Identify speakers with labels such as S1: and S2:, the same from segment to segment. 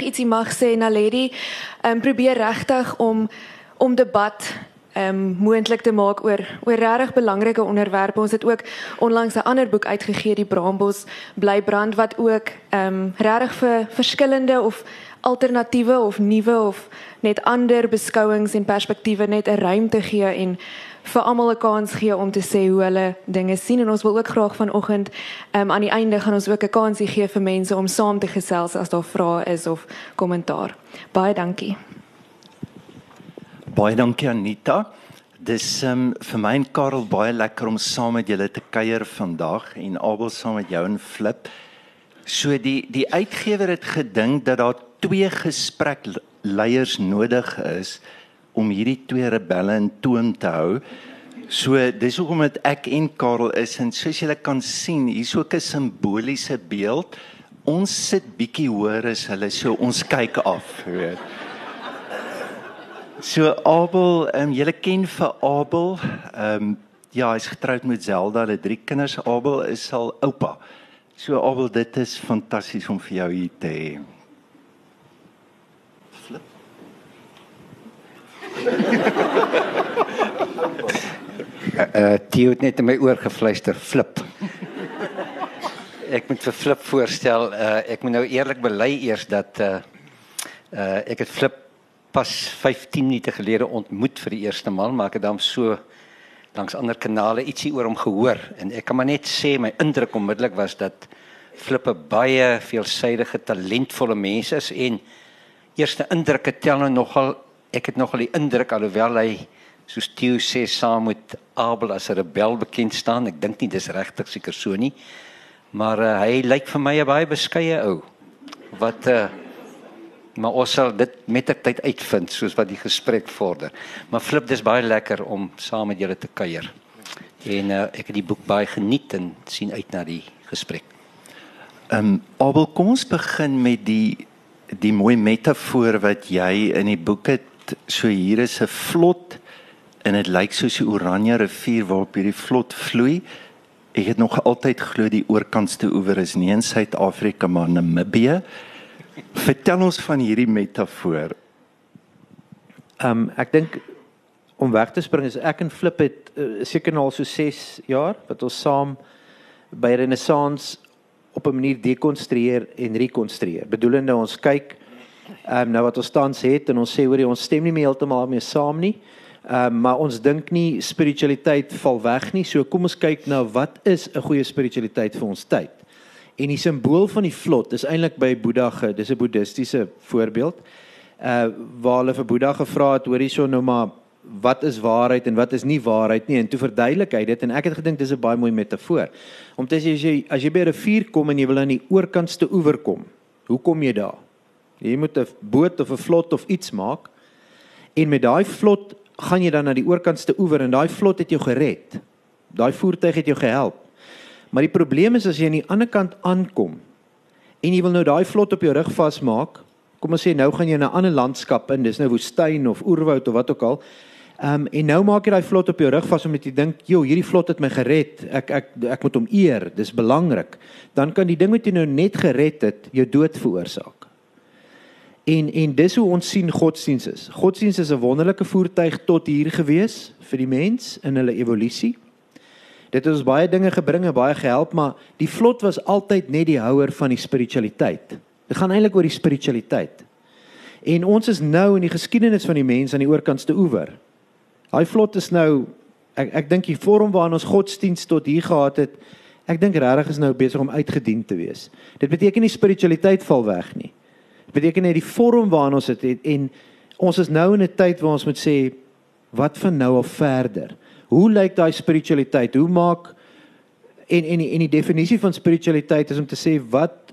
S1: regtig ietsie mag sê Naledi, ehm um, probeer regtig om om debat ehm um, moontlik te maak oor oor regtig belangrike onderwerpe. Ons het ook onlangs 'n ander boek uitgegee, die Braambos bly brand wat ook ehm um, regtig vir verskillende of alternatiewe of nuwe of net ander beskouings en perspektiewe net 'n ruimte gee en vir almal 'n kans gee om te sê hoe hulle dinge sien en ons wil ook graag vanoggend um, aan die einde gaan ons ook 'n kansie gee vir mense om saam te gesels as daar vrae is of kommentaar. Baie dankie.
S2: Baie dankie Anita. Dis um, vir my en Karel baie lekker om saam met julle te kuier vandag en Abel saam met jou en Flip. So die die uitgewer het gedink dat daar twee gesprekleiers nodig is om hierdie twee rebelle in toom te hou. So dis hoekom dit ek en Karel is en soos julle kan sien, hier's ook 'n simboliese beeld. Ons sit bietjie hoër as hulle, so ons kyk af, weet. So Abel, ehm um, julle ken vir Abel, ehm um, ja, hy's getroud met Zelda, hulle drie kinders. Abel is al oupa. So Abel, dit is fantasties om vir jou hier te hê.
S3: Uh Theo het net in my oor gefluister flip. Ek moet vir flip voorstel, uh ek moet nou eerlik bely eers dat uh uh ek het flip pas 15 minute gelede ontmoet vir die eerste maal, maar ek het dan so langs ander kanale ietsie oor hom gehoor en ek kan maar net sê my indruk onmiddellik was dat flip 'n baie veelsidige talentvolle mens is en eerste indrukke tel nou nogal ek het nogal die indruk alhoewel hy soos Theo sê saam met Abel as 'n rebel bekend staan. Ek dink nie dis regtig seker so nie. Maar uh, hy lyk vir my 'n baie beskeie ou. Wat uh maar ons sal dit met die tyd uitvind soos wat die gesprek vorder. Maar flip dis baie lekker om saam met julle te kuier. En uh, ek het die boek baie geniet en sien uit na die gesprek.
S2: Ehm um, Abel, kom ons begin met die die mooi metafoor wat jy in die boek het so hier is 'n vlot en dit lyk soos 'n oranje rivier waarop hierdie vlot vloei. Ek het nog altyd glo die oorkantste oewer is nie in Suid-Afrika maar Namibië. Vertel ons van hierdie metafoor.
S4: Ehm um, ek dink om weg te spring is ek en Flip het uh, seker nou al so 6 jaar wat ons saam by Renaissance op 'n manier dekonstrueer en rekonstrueer. Bedoelende ons kyk Ehm um, nou wat ons tans het en ons sê hoor ons stem nie meer heeltemal mee saam nie. Ehm um, maar ons dink nie spiritualiteit val weg nie. So kom ons kyk na wat is 'n goeie spiritualiteit vir ons tyd. En die simbool van die vlot is eintlik by Boeddha, dis 'n boeddhistiese voorbeeld. Uh waar hulle vir Boeddha gevra het hoor hierso nou maar wat is waarheid en wat is nie waarheid nie en toe verduidelik hy dit en ek het gedink dis 'n baie mooi metafoor. Om te sê as jy as jy by 'n rivier kom en jy wil aan die oorkantste oewer kom, hoe kom jy daar? Jy moet 'n boot of 'n vlot of iets maak. En met daai vlot gaan jy dan na die oorkantste oewer en daai vlot het jou gered. Daai voertuig het jou gehelp. Maar die probleem is as jy aan die ander kant aankom en jy wil nou daai vlot op jou rug vasmaak, kom ons sê nou gaan jy na 'n ander landskap in, dis nou woestyn of oerwoud of wat ook al. Ehm um, en nou maak jy daai vlot op jou rug vas omdat jy dink, "Jo, hierdie vlot het my gered. Ek ek ek moet hom eer. Dis belangrik." Dan kan die ding wat jy nou net gered het, jou dood veroorsaak. En en dis hoe ons sien godsdiens is. Godsdiens is 'n wonderlike voertuig tot hier gewees vir die mens in hulle evolusie. Dit het ons baie dinge gebring en baie gehelp, maar die vlot was altyd net die houer van die spiritualiteit. Dit gaan eintlik oor die spiritualiteit. En ons is nou in die geskiedenis van die mens aan die oorkantste oewer. Daai vlot is nou ek ek dink die vorm waarin ons godsdiens tot hier gehad het, ek dink regtig is nou besig om uitgedien te wees. Dit beteken nie spiritualiteit val weg nie beteken net die vorm waarin ons dit het en ons is nou in 'n tyd waar ons moet sê wat van nou af verder? Hoe lyk daai spiritualiteit? Hoe maak en en die, en die definisie van spiritualiteit is om te sê wat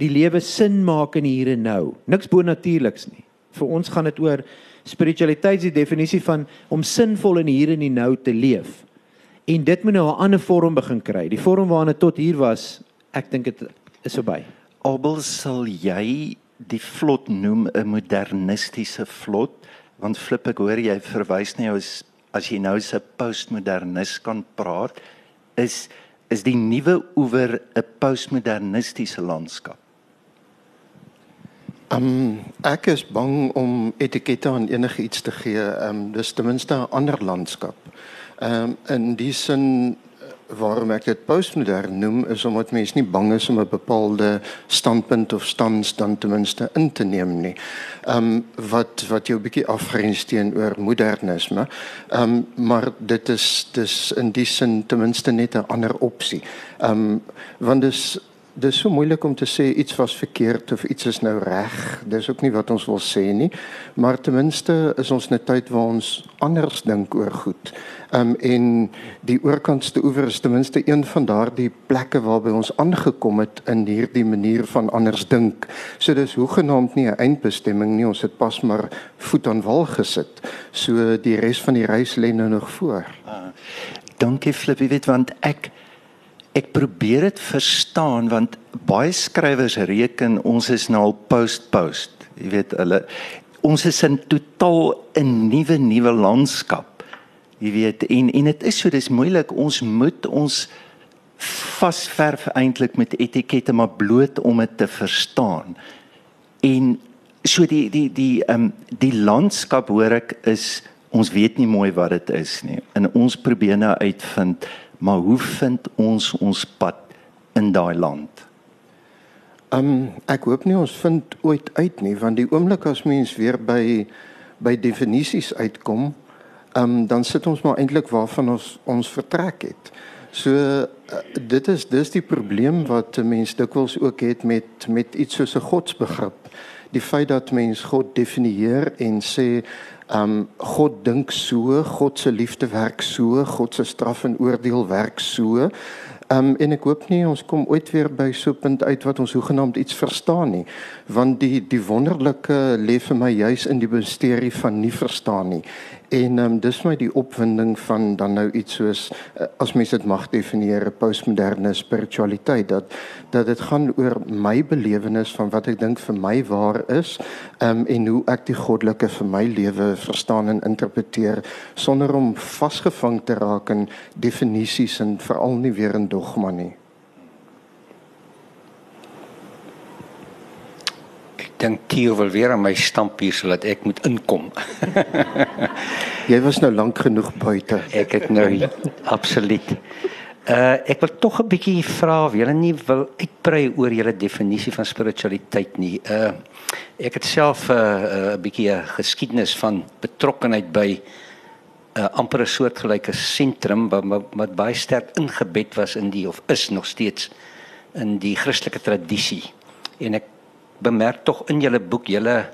S4: die lewe sin maak in hier en nou. Niks bonatuurliks nie. Vir ons gaan dit oor spiritualiteit is die definisie van om sinvol in hier en die nou te leef. En dit moet nou 'n ander vorm begin kry. Die vorm waarna tot hier was, ek dink dit is verby.
S2: Abel sal jy die vlot noem 'n modernistiese vlot want flip ek hoor jy verwys na jou as as jy nou se postmodernis kan praat is is die nuwe oewer 'n postmodernistiese landskap
S5: Um ek is bang om etikette aan enige iets te gee. Um dis ten minste 'n ander landskap. Um in die sin waarom ek dit postmodern noem is omdat mense nie bang is om 'n bepaalde standpunt of stans dan ten minste in te neem nie. Ehm um, wat wat jou bietjie afgrens teenoor modernisme. Ehm um, maar dit is dis in die sin ten minste net 'n ander opsie. Ehm um, want dis dis so moeilik om te sê iets was verkeerd of iets is nou reg. Dis ook nie wat ons wil sê nie. Maar ten minste is ons net tyd waar ons anders dink oor goed. Um, en die oorkantste oewer is ten minste een van daardie plekke waarby ons aangekom het in hierdie manier van anders dink. So dis hoegenaamd nie 'n eindbestemming nie. Ons het pas maar voet aan wal gesit. So die res van die reis lê nou nog voor. Uh,
S2: dankie Flippie, weet want ek ek probeer dit verstaan want baie skrywers reken ons is nou al post post. Jy weet hulle ons is in totaal 'n nuwe nuwe landskap. Jy weet en en dit is so dis moeilik ons moet ons vasverf eintlik met etikette maar bloot om dit te verstaan. En so die die die ehm um, die landskap hoor ek is ons weet nie mooi wat dit is nie. En ons probeer nou uitvind maar hoe vind ons ons pad in daai land?
S5: Ehm um, ek hoop nie ons vind ooit uit nie want die oomblik as mens weer by by definisies uitkom, ehm um, dan sit ons maar eintlik waarvan ons ons vertrek het. So uh, dit is dis die probleem wat mense dikwels ook het met met iets soos 'n godsbegrip. Die feit dat mens God definieer en sê Um God dink so, God se liefde werk so, God se straf en oordeel werk so. Um en ek hoop nie ons kom ooit weer by so 'n punt uit wat ons hoegenaamd iets verstaan nie, want die die wonderlike lê vir my juis in die misterie van nie verstaan nie. En um, dis my die opwinding van dan nou iets soos uh, as mens dit mag definieer postmoderne spiritualiteit dat dat dit gaan oor my belewenis van wat ek dink vir my waar is um, en hoe ek die goddelike vir my lewe verstaan en interpreteer sonder om vasgevang te raak in definisies en veral nie weer in dogma nie.
S3: Dink Theo wil weer aan my stamp hier sodat ek moet inkom.
S5: Jy was nou lank genoeg buite.
S3: Ek het nou absoluut. Uh ek wil tog 'n bietjie vra of julle nie wil uitbrei oor julle definisie van spiritualiteit nie. Uh ek het self 'n uh, 'n uh, bietjie 'n geskiedenis van betrokkeheid by 'n uh, amper 'n soortgelyke sentrum wat, wat wat baie sterk ingebed was in die of is nog steeds in die Christelike tradisie. En ek bemerk tog in julle boek julle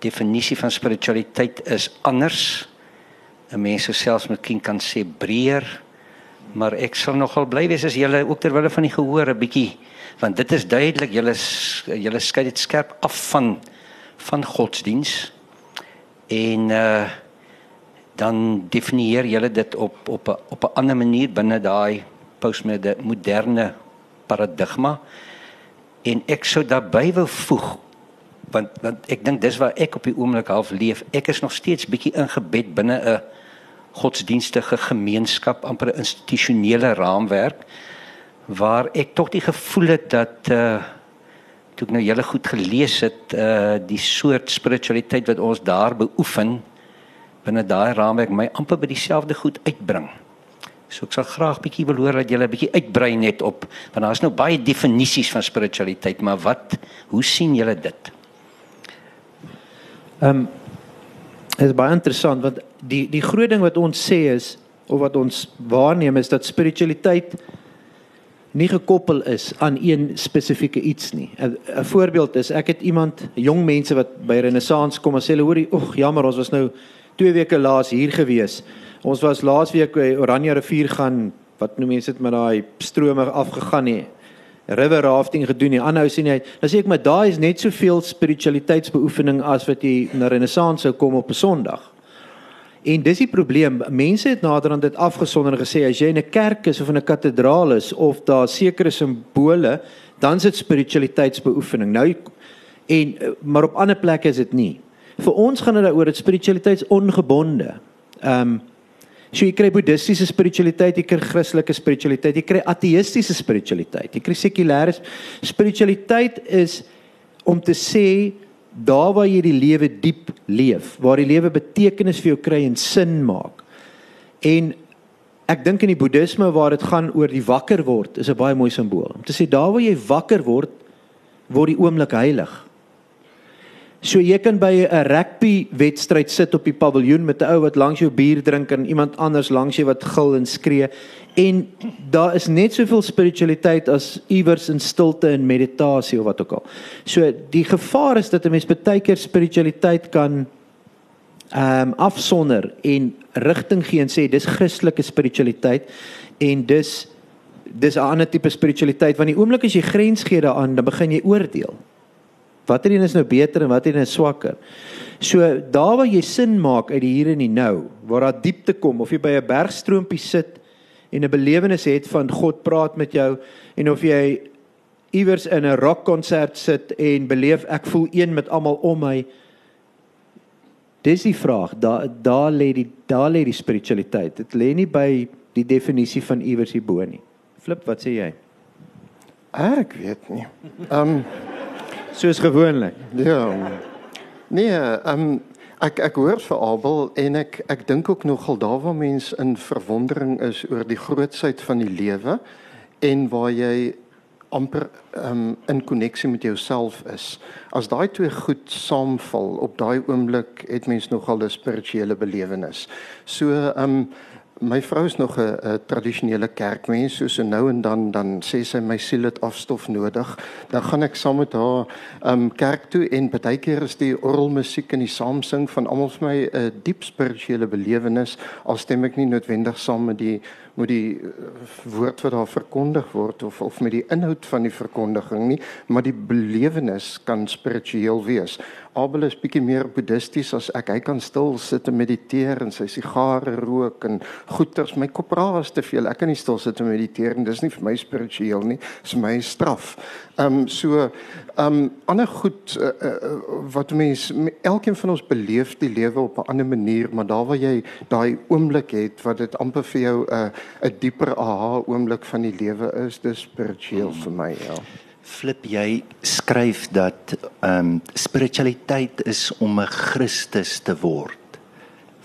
S3: definisie van spiritualiteit is anders. 'n Mens sou selfs miskien kan sê breër, maar ek sal nogal bly wees as julle ook ter wille van die gehoor 'n bietjie want dit is duidelik julle julle skei dit skerp af van van godsdiens en uh dan definieer julle dit op op 'n op 'n ander manier binne daai postmoderne paradigma en ek sou daarbey wou voeg want want ek dink dis waar ek op die oomblik half leef. Ek is nog steeds bietjie ingebed binne 'n godsdienstige gemeenskap amper 'n institusionele raamwerk waar ek tog die gevoel het dat uh toe ek nou julle goed gelees het uh die soort spiritualiteit wat ons daar beoefen binne daai raamwerk my amper by dieselfde goed uitbring So ek sal graag bietjie wil hoor dat julle 'n bietjie uitbrei net op want daar's nou baie definisies van spiritualiteit, maar wat hoe sien julle dit?
S4: Ehm um, is baie interessant want die die groot ding wat ons sê is of wat ons waarneem is dat spiritualiteit nie gekoppel is aan een spesifieke iets nie. 'n Voorbeeld is ek het iemand, jong mense wat by Renaissance kom en sê hulle hoorie, "Ag, jammer, ons was nou 2 weke laas hier gewees." Ons was laasweek by Oranje rivier gaan wat noem mense dit met daai strome afgegaan nie. River rafting gedoen nie. Aanhou sien jy, dan sê ek maar daai is net soveel spiritualiteitsbeoefening as wat jy na Renaissance sou kom op 'n Sondag. En dis die probleem. Mense het nader aan dit afgesonder gesê as jy in 'n kerk is of in 'n kathedraal is of daar sekere simbole, dan is dit spiritualiteitsbeoefening. Nou en maar op ander plekke is dit nie. Vir ons gaan dit daaroor dat spiritualiteitsongebonde. Ehm um, So jy kry boeddhistiese spiritualiteit, jy kry Christelike spiritualiteit, jy kry ateïstiese spiritualiteit, jy kry sekulêre spiritualiteit is om te sê daar waar jy die lewe diep leef, waar die lewe betekenis vir jou kry en sin maak. En ek dink in die boeddhisme waar dit gaan oor die wakker word, is 'n baie mooi simbool. Om te sê daar waar jy wakker word, word die oomblik heilig. So jy kan by 'n rugby wedstryd sit op die paviljoen met 'n ou wat langs jou bier drink en iemand anders langs jou wat gil en skree. En daar is net soveel spiritualiteit as iewers in stilte en meditasie of wat ook al. So die gevaar is dat 'n mens baie keer spiritualiteit kan ehm um, afsonder en rigting gee en sê dis Christelike spiritualiteit en dis dis 'n ander tipe spiritualiteit. Want die oomblik as jy grens gee daaraan dan begin jy oordeel watter een is nou beter en watter een is swakker. So daar waar jy sin maak uit die hier en die nou, waar daar diepte kom of jy by 'n bergstroompie sit en 'n belewenis het van God praat met jou en of jy iewers in 'n rockkonsert sit en beleef ek voel een met almal om my. Dis die vraag. Daar daar lê die daar lê die spiritualiteit. Dit lê nie by die definisie van iewers hierbo nie. Flip, wat sê jy?
S5: Ek weet nie. Ehm um,
S4: soos gewoonlik.
S5: Ja. Nee, ehm um, ek ek hoor vir Abel en ek ek dink ook nogal daar waar mense in verwondering is oor die grootsheid van die lewe en waar jy amper um, in koneksie met jouself is. As daai twee goed saamval op daai oomblik het mens nogal 'n spirituele belewenis. So ehm um, my vrou is nog 'n tradisionele kerkmens, so so nou en dan dan sê sy my siel het afstof nodig. Dan gaan ek saam met haar um kerk toe en baie keer is die orgelmusiek en die saamsing van almal vir my 'n diep spirituele belewenis al stem ek nie noodwendig saam met die met die eh, woord wat daar verkondig word of of met die inhoud van die verkondiging nie, maar die belewenis kan spiritueel wees. Abel is bietjie meer boeddhisties as ek. Hy kan stil sit en mediteer en sy sigare rook en goeters. My kop raas te veel. Ek kan nie stil sit en mediteer en dis nie vir my spiritueel nie. Dis my straf. Ehm um, so um, ander goed uh, uh, wat mense elkeen van ons beleef die lewe op 'n ander manier, maar daar waar jy daai oomblik het wat dit amper vir jou 'n uh, 'n dieper aha oomblik van die lewe is, dis spiritueel vir my, ja
S2: flip jy skryf dat ehm um, spiritualiteit is om 'n Christus te word.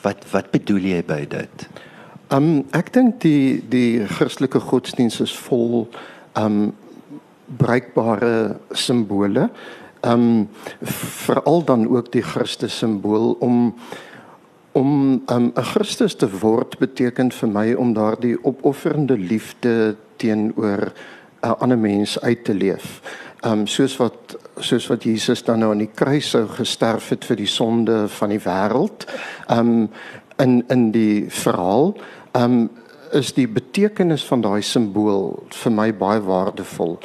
S2: Wat wat bedoel jy by dit?
S5: Um, ek dink die die Christelike godsdiens is vol um, bruikbare simbole. Ehm um, veral dan ook die Christus simbool om om ehm, 'n um, Christus te word beteken vir my om daardie opofferende liefde teenoor 'n uh, ander mens uit te leef. Ehm um, soos wat soos wat Jesus dan nou aan die kruis sou gesterf het vir die sonde van die wêreld. Ehm um, in in die verhaal ehm um, is die betekenis van daai simbool vir my baie waardevol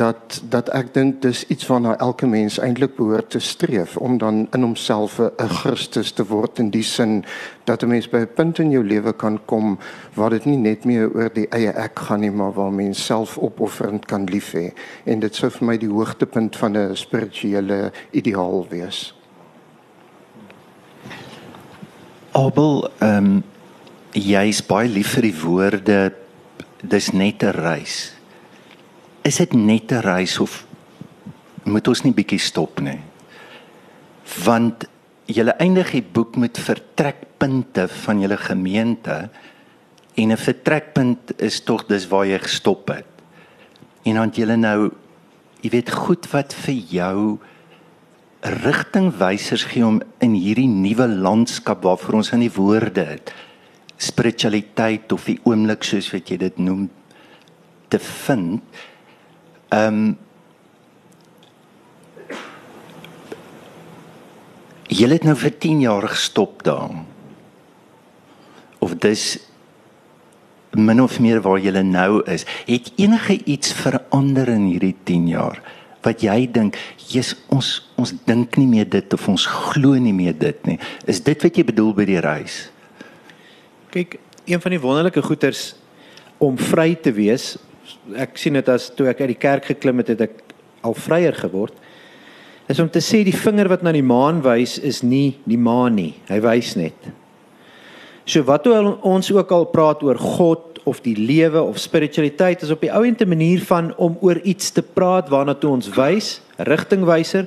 S5: dat dat ek dink dis iets waarna elke mens eintlik behoort te streef om dan in homself 'n Christus te word in die sin dat 'n mens by 'n punt in jou lewe kan kom waar dit nie net meer oor die eie ek gaan nie maar waar mens selfopofferend kan lief hê en dit sou vir my die hoogtepunt van 'n spirituele ideaal wees.
S2: Abel ehm um jy's baie lief vir die woorde dis net 'n reis. Is dit net 'n reis of moet ons nie bietjie stop nie? Want julle eindig die boek met vertrekpunte van julle gemeente en 'n vertrekpunt is tog dis waar jy gestop het. En dan julle nou jy weet goed wat vir jou rigtingwysers gee om in hierdie nuwe landskap waarvoor ons aan die woorde het spiritualiteit of die oomblik soos wat jy dit noem te vind. Ehm um, Jy het nou vir 10 jaar gestop daar. Of dis min of meer waar jy nou is. Het enige iets verander in hierdie 10 jaar wat jy dink, "Jesus, ons ons dink nie meer dit of ons glo nie meer dit nie." Is dit wat jy bedoel by die reis?
S4: Kyk, een van die wonderlike goeters om vry te wees, ek sien dit as toe ek uit die kerk geklim het, het ek al vryer geword. Is om te sê die vinger wat na die maan wys is nie die maan nie. Hy wys net. So wat ons ook al praat oor God of die lewe of spiritualiteit is op die ouente manier van om oor iets te praat waarna toe ons wys, rigtingwyser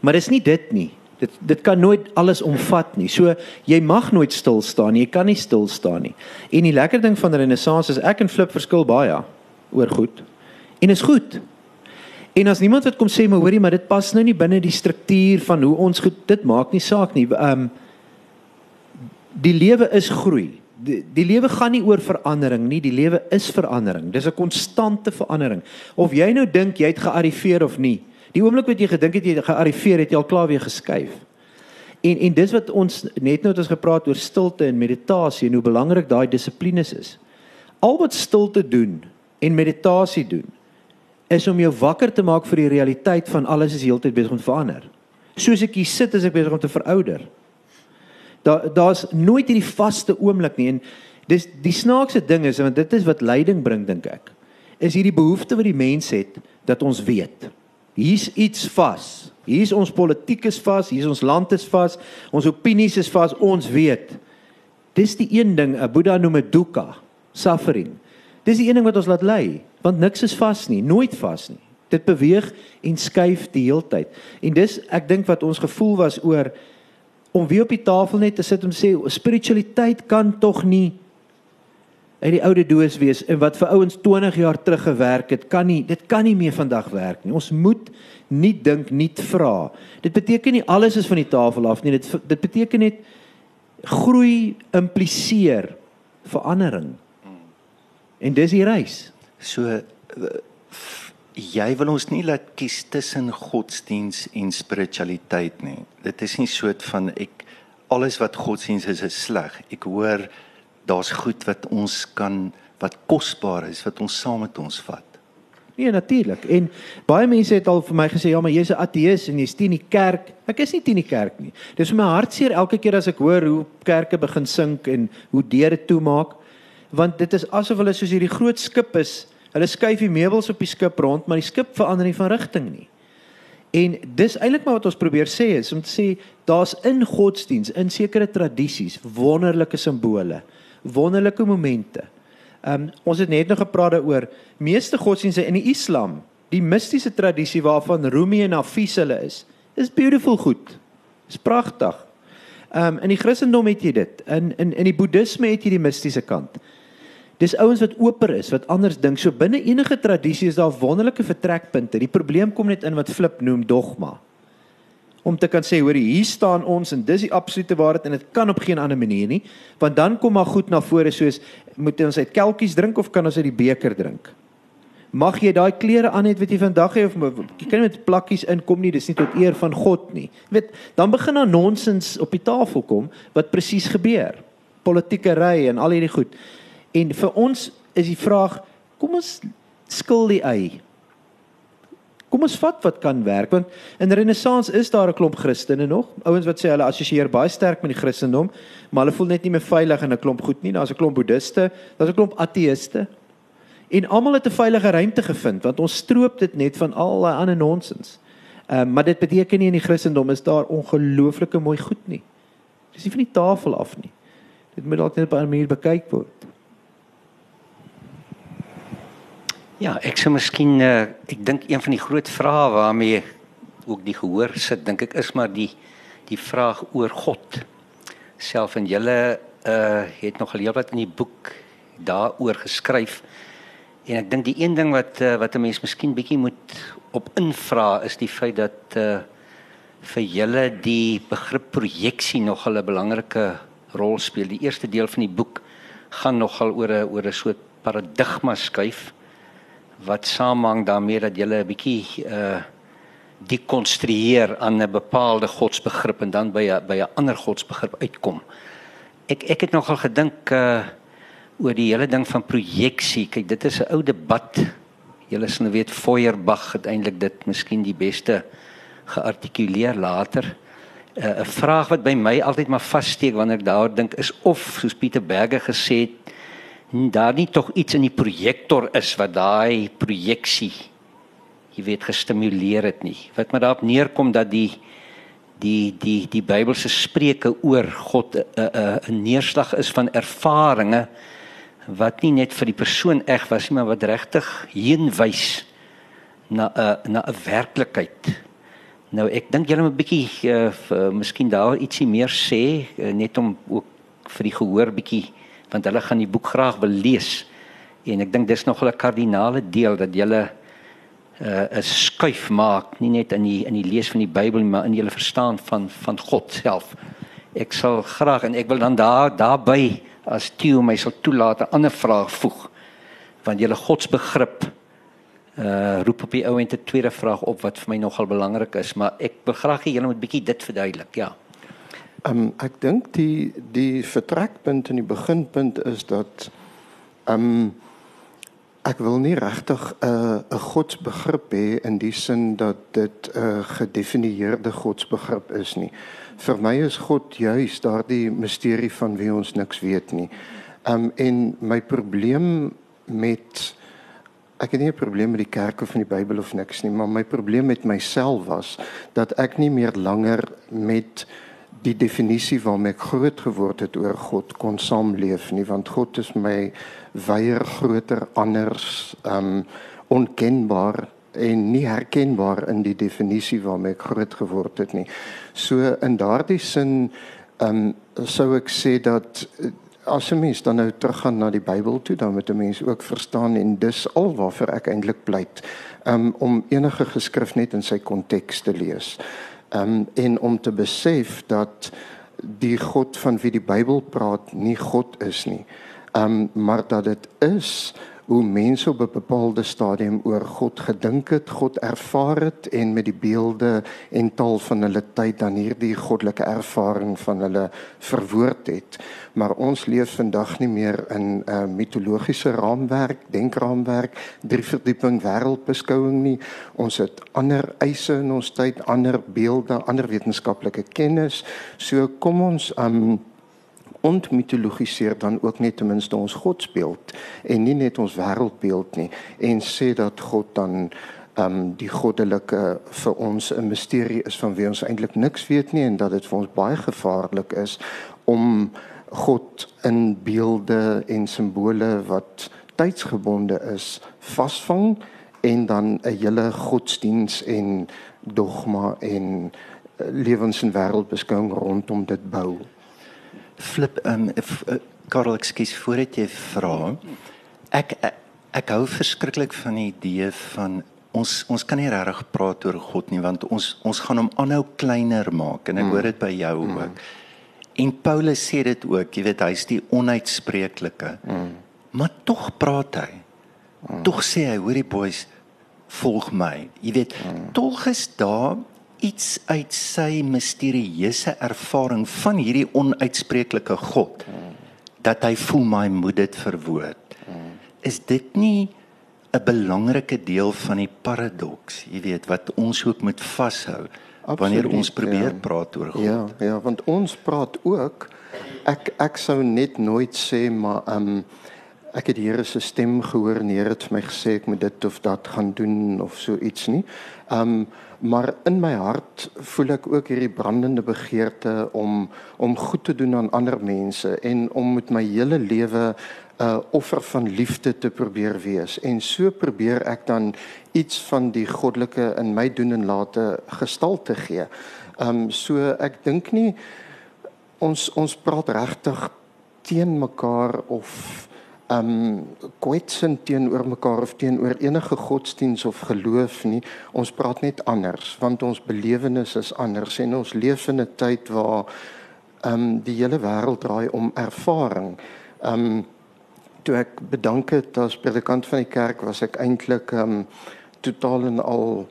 S4: Maar dis nie dit nie. Dit dit kan nooit alles omvat nie. So jy mag nooit stil staan nie. Jy kan nie stil staan nie. En die lekker ding van Renaissance is ek en Flip verskil baie oor goed. En is goed. En as niemand wat kom sê maar hoorie maar dit pas nou nie binne die struktuur van hoe ons goed dit maak nie saak nie. Ehm um, die lewe is groei. Die, die lewe gaan nie oor verandering nie, die lewe is verandering. Dis 'n konstante verandering. Of jy nou dink jy het gearriveer of nie. Die oomblik wat jy gedink het jy gearriveer, het jy al klaar weer geskuif. En en dis wat ons net nou het ons gepraat oor stilte en meditasie en hoe belangrik daai dissiplines is. Al wat stilte doen en meditasie doen is om jou wakker te maak vir die realiteit van alles is heeltyd besig om te verander. Soos ek hier sit, is ek besig om te verouder. Daar daar's nooit hierdie vaste oomblik nie en dis die snaakse ding is want dit is wat lyding bring dink ek. Is hierdie behoefte wat die mens het dat ons weet. Hier's iets vas. Hier's ons politiek is vas, hier's ons land is vas, ons opinies is vas, ons weet. Dis die een ding, 'n Boeddha noem dit dukkha, suffering. Dis die een ding wat ons laat ly, want niks is vas nie, nooit vas nie. Dit beweeg en skuif die heeltyd. En dis ek dink wat ons gevoel was oor om weer op die tafel net te sit om sê spiritualiteit kan tog nie uit die oude doos wees en wat vir ouens 20 jaar terug gewerk het kan nie dit kan nie meer vandag werk nie. Ons moet nie dink nie vra. Dit beteken nie alles is van die tafel af nie. Dit dit beteken net groei impliseer verandering. En dis die reis.
S2: So jy wil ons nie laat kies tussen godsdiens en spiritualiteit nie. Dit is nie soet van ek alles wat godsdiens is is sleg. Ek hoor daar's goed wat ons kan wat kosbaar is wat ons saam met ons vat.
S4: Nee, natuurlik. En baie mense het al vir my gesê ja, maar jy's 'n ateïs en jy's teen die kerk. Ek is nie teen die kerk nie. Dis vir my hartseer elke keer as ek hoor hoe kerke begin sink en hoe deure toemaak, want dit is asof hulle soos hierdie groot skip is Hulle skuif die meubels op die skip rond, maar die skip verander nie van rigting nie. En dis eintlik maar wat ons probeer sê is om te sê daar's in godsdiens, in sekere tradisies, wonderlike simbole, wonderlike momente. Ehm um, ons het net nog gepraat daaroor meeste godsdienste in die Islam, die mistiese tradisie waarvan Rumi en Hafiz hulle is, is beautiful goed. Is pragtig. Ehm um, in die Christendom het jy dit. In in in die Boeddhisme het jy die mistiese kant. Dis ouens wat oper is, wat anders dink. So binne enige tradisie is daar wonderlike vertrekpunte. Die probleem kom net in wat Flip noem dogma. Om te kan sê, hoor, hier staan ons en dis die absolute waarheid en dit kan op geen ander manier nie, want dan kom maar goed na vore soos moet ons uit kelkies drink of kan ons uit die beker drink? Mag jy daai klere aan het wat jy vandag het of jy kan met plakkies inkom nie, dis nie tot eer van God nie. Weet, dan begin daar nonsens op die tafel kom wat presies gebeur. Politieke ry en al hierdie goed. En vir ons is die vraag, kom ons skil die ei. Kom ons vat wat kan werk want in Renaissance is daar 'n klomp Christene nog. Ouens wat sê hulle assosieer baie sterk met die Christendom, maar hulle voel net nie meer veilig in 'n klomp goed nie. Daar's 'n klomp Boeddhiste, daar's 'n klomp ateëste. En almal het 'n veilige ruimte gevind want ons stroop dit net van al daai ander nonsens. Ehm um, maar dit beteken nie in die Christendom is daar ongelooflike mooi goed nie. Dis nie van die tafel af nie. Dit moet dalk net op 'n manier bekyk word.
S3: Ja, ek sou miskien uh, ek dink een van die groot vrae waarmee ook die gehoor sit, dink ek is maar die die vraag oor God. Self en julle uh het nog al wat in die boek daaroor geskryf. En ek dink die een ding wat uh, wat 'n mens miskien bietjie moet op invra is die feit dat uh vir julle die begrip projeksie nog 'n belangrike rol speel. Die eerste deel van die boek gaan nogal oor 'n oor 'n soort paradigma skuif wat samehang daarmee dat jy 'n bietjie uh dekonstrueer aan 'n bepaalde godsbegrip en dan by 'n by 'n ander godsbegrip uitkom. Ek ek het nogal gedink uh oor die hele ding van projeksie. Kyk, dit is 'n ou debat. Julle sal nou weet Feuerbach het eintlik dit miskien die beste geartikuleer later. Uh, 'n vraag wat by my altyd maar vassteek wanneer ek daaroor dink is of soos Pieter Berger gesê het daar nie tog iets in die projektor is wat daai projeksie jy weet gestimuleer het nie. Wat maar daarop neerkom dat die die die die Bybelse spreuke oor God 'n 'n 'n neerslag is van ervarings wat nie net vir die persoon eg was nie maar wat regtig heenwys na 'n na 'n werklikheid. Nou ek dink julle moet 'n bietjie uh, uh, miskien daar ietsie meer sê uh, net om ook vir die gehoor bietjie want hulle gaan die boek graag wil lees. En ek dink dis nog 'n kardinale deel dat julle uh, 'n skuif maak nie net in die in die lees van die Bybel maar in julle verstaan van van God self. Ek sal graag en ek wil dan daar daarbey as Theo my sal toelaat 'n ander vraag voeg. Want julle godsbegrip uh roep op die ou en 'n tweede vraag op wat vir my nogal belangrik is, maar ek wil graag hê julle moet bietjie dit verduidelik. Ja.
S5: Ehm um, ek dink die die vertrekpunt en die beginpunt is dat ehm um, ek wil nie regtig 'n uh, 'n godsbegrip hê in die sin dat dit 'n uh, gedefinieerde godsbegrip is nie. Vir my is God juis daardie misterie van wie ons niks weet nie. Ehm um, en my probleem met ek het nie 'n probleem met die kerk of van die Bybel of niks nie, maar my probleem met myself was dat ek nie meer langer met die definisie waarmee ek groot geword het oor God kon saamleef nie, want God is my weier groter anders um onkenbaar en nie herkenbaar in die definisie waarmee ek groot geword het nie. So in daardie sin um sou ek sê dat as 'n mens dan nou teruggaan na die Bybel toe, dan moet 'n mens ook verstaan en dis al waarvoor ek eintlik pleit, um, om enige geskrif net in sy konteks te lees. Um en om te besef dat die God van wie die Bybel praat nie God is nie. Um maar dat dit is hoe mense op 'n bepaalde stadium oor God gedink het, God ervaar het en met die beelde en taal van hulle tyd dan hierdie goddelike ervaring van hulle verwoord het. Maar ons leef vandag nie meer in 'n uh, mitologiese raamwerk, denkraamwerk, drie verdieping wêreldbeskouing nie. Ons het ander eise in ons tyd, ander beelde, ander wetenskaplike kennis. So kom ons um ontmitologiseer dan ook net ten minste ons godsbeeld en nie net ons wêreldbeeld nie en sê dat God dan ehm um, die goddelike vir ons 'n misterie is van wie ons eintlik niks weet nie en dat dit vir ons baie gevaarlik is om God in beelde en simbole wat tydsgebonde is vasvang en dan 'n hele godsdiens en dogma en eh, lewens en wêreldbeskouing rondom dit bou
S2: flip um Karel ekskuus voordat jy vra. Ek, ek ek hou verskriklik van die idee van ons ons kan nie regtig praat oor God nie want ons ons gaan hom aanhou kleiner maak en ek mm. hoor dit by jou mm. ook. En Paulus sê dit ook, jy weet hy's die onuitspreeklike. Mm. Maar tog praat hy. Mm. Tog sê hy, hoorie boys, volg my. Jy weet, mm. tog is daar iets uit sy misterieuse ervaring van hierdie onuitspreeklike God dat hy voel my moet dit verwoord. Is dit nie 'n belangrike deel van die paradoks, jy weet, wat ons ook moet vashou wanneer ons probeer ja. praat oor God?
S5: Ja, ja, want ons praat ook ek ek sou net nooit sê maar ehm um, ek het hier 'n stem gehoor en hier het my gesê ek moet dit of dat gaan doen of so iets nie. Ehm um, maar in my hart voel ek ook hierdie brandende begeerte om om goed te doen aan ander mense en om met my hele lewe 'n uh, offer van liefde te probeer wees en so probeer ek dan iets van die goddelike in my doen en late gestalte gee. Ehm um, so ek dink nie ons ons praat regtig teen mekaar of um kwetsend teenoor mekaar of teenoor enige godsdiens of geloof nie. Ons praat net anders want ons belewenis is anders en ons leef in 'n tyd waar um die hele wêreld draai om ervaring. Um toe ek bedank het as predikant van die kerk was ek eintlik um totaal en al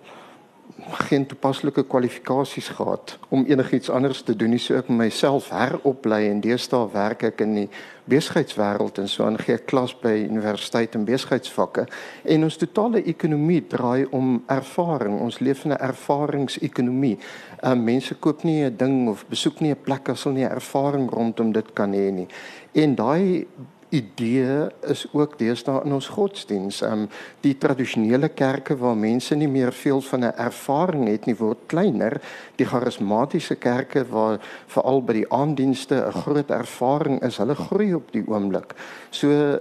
S5: geen toepaslike kwalifikasies gehad om enigiets anders te doen nie. So ek myself heroplei en deesdae werk ek in die besigheidswêreld en so aan gee klas by universiteit en besigheidsvakke en ons totale ekonomie draai om ervaring. Ons leef in 'n ervaringsekonomie. Uh, mense koop nie 'n ding of besoek nie 'n plek as hulle nie ervaring rondom dit kan hê nie. En daai idee is ook deesdae in ons godsdiens. Ehm um, die tradisionele kerke waar mense nie meer veel van 'n ervaring het nie word kleiner. Die charismatiese kerke waar veral by die aandienste 'n groot ervaring is, hulle groei op die oomblik. So uh,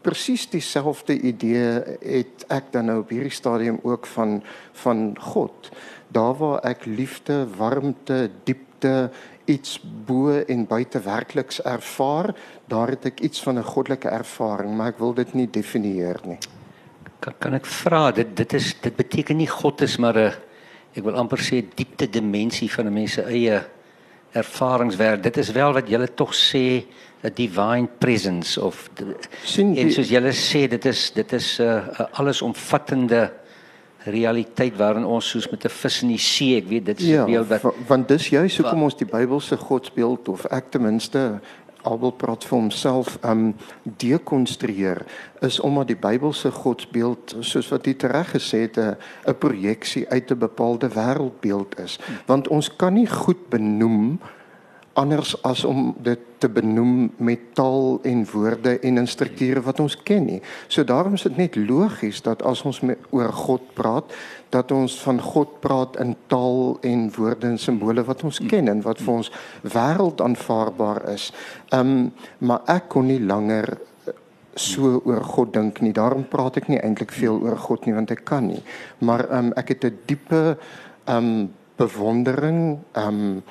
S5: presies dieselfde idee het ek dan nou op hierdie stadium ook van van God daar waar ek liefde, warmte, diepte iets bo en buite werkliks ervaar, daar het ek iets van 'n goddelike ervaring, maar ek wil dit nie definieer nie.
S3: Kan kan ek vra dit dit is dit beteken nie God is maar 'n ek wil amper sê diepte dimensie van 'n mens se eie ervaringswêreld. Dit is wel wat julle tog sê 'n divine presence of
S5: sien
S3: en soos julle sê dit is dit is 'n uh, allesomvattende realiteit waarin ons soos met 'n vis in die see, ek weet dit is 'n
S5: ja,
S3: beeld wat
S5: want dis juis hoekom ons die Bybelse godsbeeld of ek ten minste Abel praat vir homself um dekonstrueer is omdat die Bybelse godsbeeld soos wat jy tereg gesê het 'n 'n projeksie uit 'n bepaalde wêreldbeeld is. Want ons kan nie goed benoem anders as om dit te benoem met taal en woorde en in strukture wat ons ken nie. So daarom is dit net logies dat as ons met, oor God praat, dat ons van God praat in taal en woorde en simbole wat ons ken en wat vir ons wêreld aanvaarbaar is. Ehm um, maar ek kon nie langer so oor God dink nie. Daarom praat ek nie eintlik veel oor God nie want ek kan nie. Maar ehm um, ek het 'n diepe ehm um, bewondering ehm um,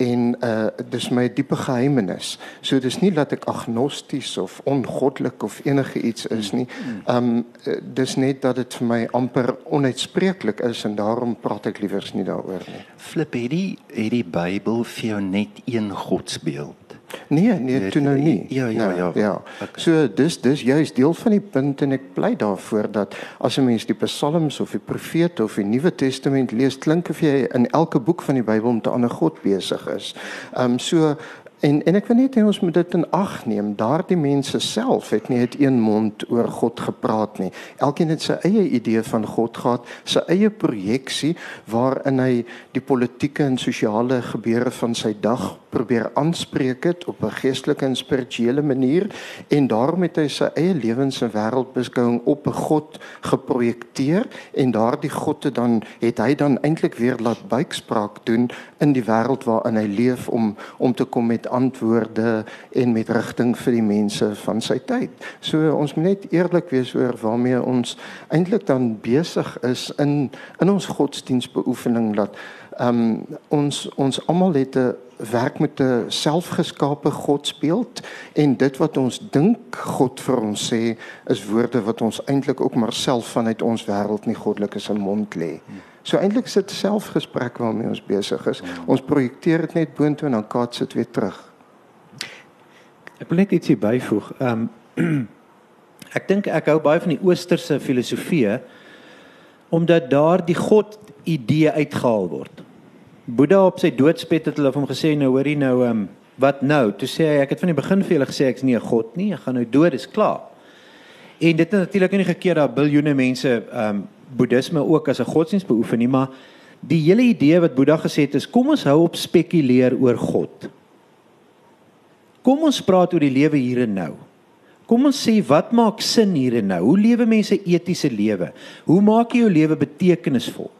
S5: en uh dis my diepe geheimenis. So dis nie dat ek agnosties of ongoddelik of enige iets is nie. Um dis net dat dit vir my amper onuitspreeklik is en daarom praat ek liewers nie daaroor nie.
S2: Flip hierdie hierdie Bybel vir jou net een godsbeeld.
S5: Nee, nee, toe nou nie.
S2: Ja, ja,
S5: nee,
S2: ja.
S5: Ja.
S2: Okay.
S5: So dis dis juist deel van die punt en ek bly daarvoor dat as 'n mens die psalms of die profete of die Nuwe Testament lees, klink of jy in elke boek van die Bybel met 'n ander God besig is. Ehm um, so En en ek wil net hê ons moet dit in ag neem. Daardie mense self het nie uit een mond oor God gepraat nie. Elkeen het sy eie idee van God gehad, sy eie projeksie waarin hy die politieke en sosiale gebeure van sy dag probeer aanspreek het op 'n geestelike en spirituele manier en daarom het hy sy eie lewens en wêreldbeskouing op 'n God geprojekteer en daardie God het dan het hy dan eintlik weer laat buikspraak doen in die wêreld waarin hy leef om om te kom met antwoorde en met rigting vir die mense van sy tyd. So ons moet net eerlik wees oor waarmee ons eintlik dan besig is in in ons godsdienstbeoefening dat ehm um, ons ons almal het 'n werk met 'n selfgeskape godsbeeld en dit wat ons dink God vir ons sê is woorde wat ons eintlik ook maar self vanuit ons wêreld nie goddelik is in mond lê. So eintlik is dit selfgesprek waarmee ons besig is. Ons projekteer dit net boontoe en dan kaats dit weer terug.
S4: Ek wil net ietsie byvoeg. Ehm um, ek dink ek hou baie van die oosterse filosofie omdat daar die God idee uitgehaal word. Boeddha op sy doodsbed het hulle vir hom gesê nou hoorie nou ehm um, wat nou? Toe sê hy ek het van die begin vir julle gesê ek's nie 'n god nie, ek gaan nou dood, dis klaar. En dit het natuurlik nie gekeer dat biljoene mense ehm um, boeddhisme ook as 'n godsdienst beoefen nie, maar die hele idee wat Boeddha gesê het is kom ons hou op spekuleer oor God. Kom ons praat oor die lewe hier en nou. Kom ons sê wat maak sin hier en nou? Hoe lewe mense etiese lewe? Hoe maak jy jou lewe betekenisvol?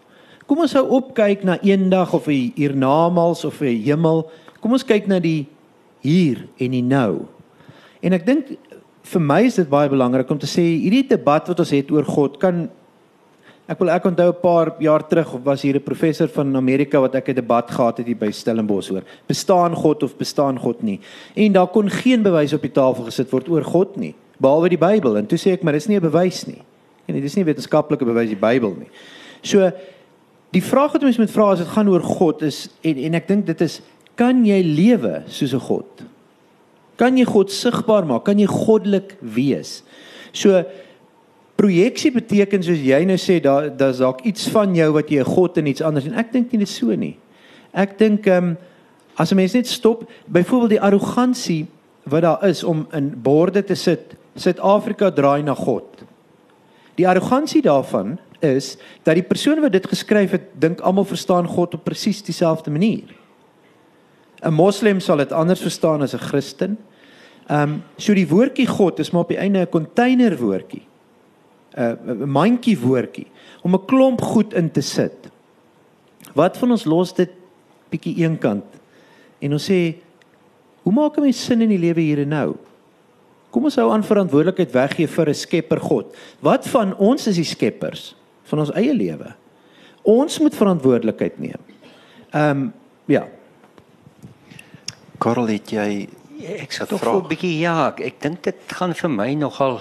S4: Kom ons hou op kyk na eendag of 'n hiernamaals of 'n hemel. Kom ons kyk na die hier en die nou. En ek dink vir my is dit baie belangrik om te sê hierdie debat wat ons het oor God kan ek wil ek onthou 'n paar jaar terug was hier 'n professor van Amerika wat ek 'n debat gehad het hier by Stellenbosch oor bestaan God of bestaan God nie. En daar kon geen bewys op die tafel gesit word oor God nie, behalwe die Bybel. En toe sê ek maar dis nie 'n bewys nie. En dit is nie wetenskaplike bewys die Bybel nie. So Die vraag wat mens moet vra as dit gaan oor God is en en ek dink dit is kan jy lewe soos 'n God? Kan jy God sigbaar maak? Kan jy goddelik wees? So projeksie beteken soos jy nou sê daar daar's dalk iets van jou wat jy 'n God en iets anders en ek dink nie dit so nie. Ek dink ehm um, as 'n mens net stop, byvoorbeeld die arrogansie wat daar is om in borde te sit, Suid-Afrika draai na God. Die arrogansie daarvan is dat die persoon wat dit geskryf het, dink almal verstaan God op presies dieselfde manier. 'n Moslem sal dit anders verstaan as 'n Christen. Ehm um, so die woordjie God is maar op die einde 'n container woordjie. 'n mandjie woordjie om 'n klomp goed in te sit. Wat van ons los dit bietjie eenkant en ons sê hoe maak 'n mens sin in die lewe hier en nou? Kom ons hou aan verantwoordelikheid weggee vir 'n Skepper God. Wat van ons is die skeppers? Van ons eie lewe. Ons moet verantwoordelikheid neem. Ehm um, ja.
S2: Karel, het jy
S3: ek sê tog 'n bietjie ja, ek, ek dink dit gaan vir my nogal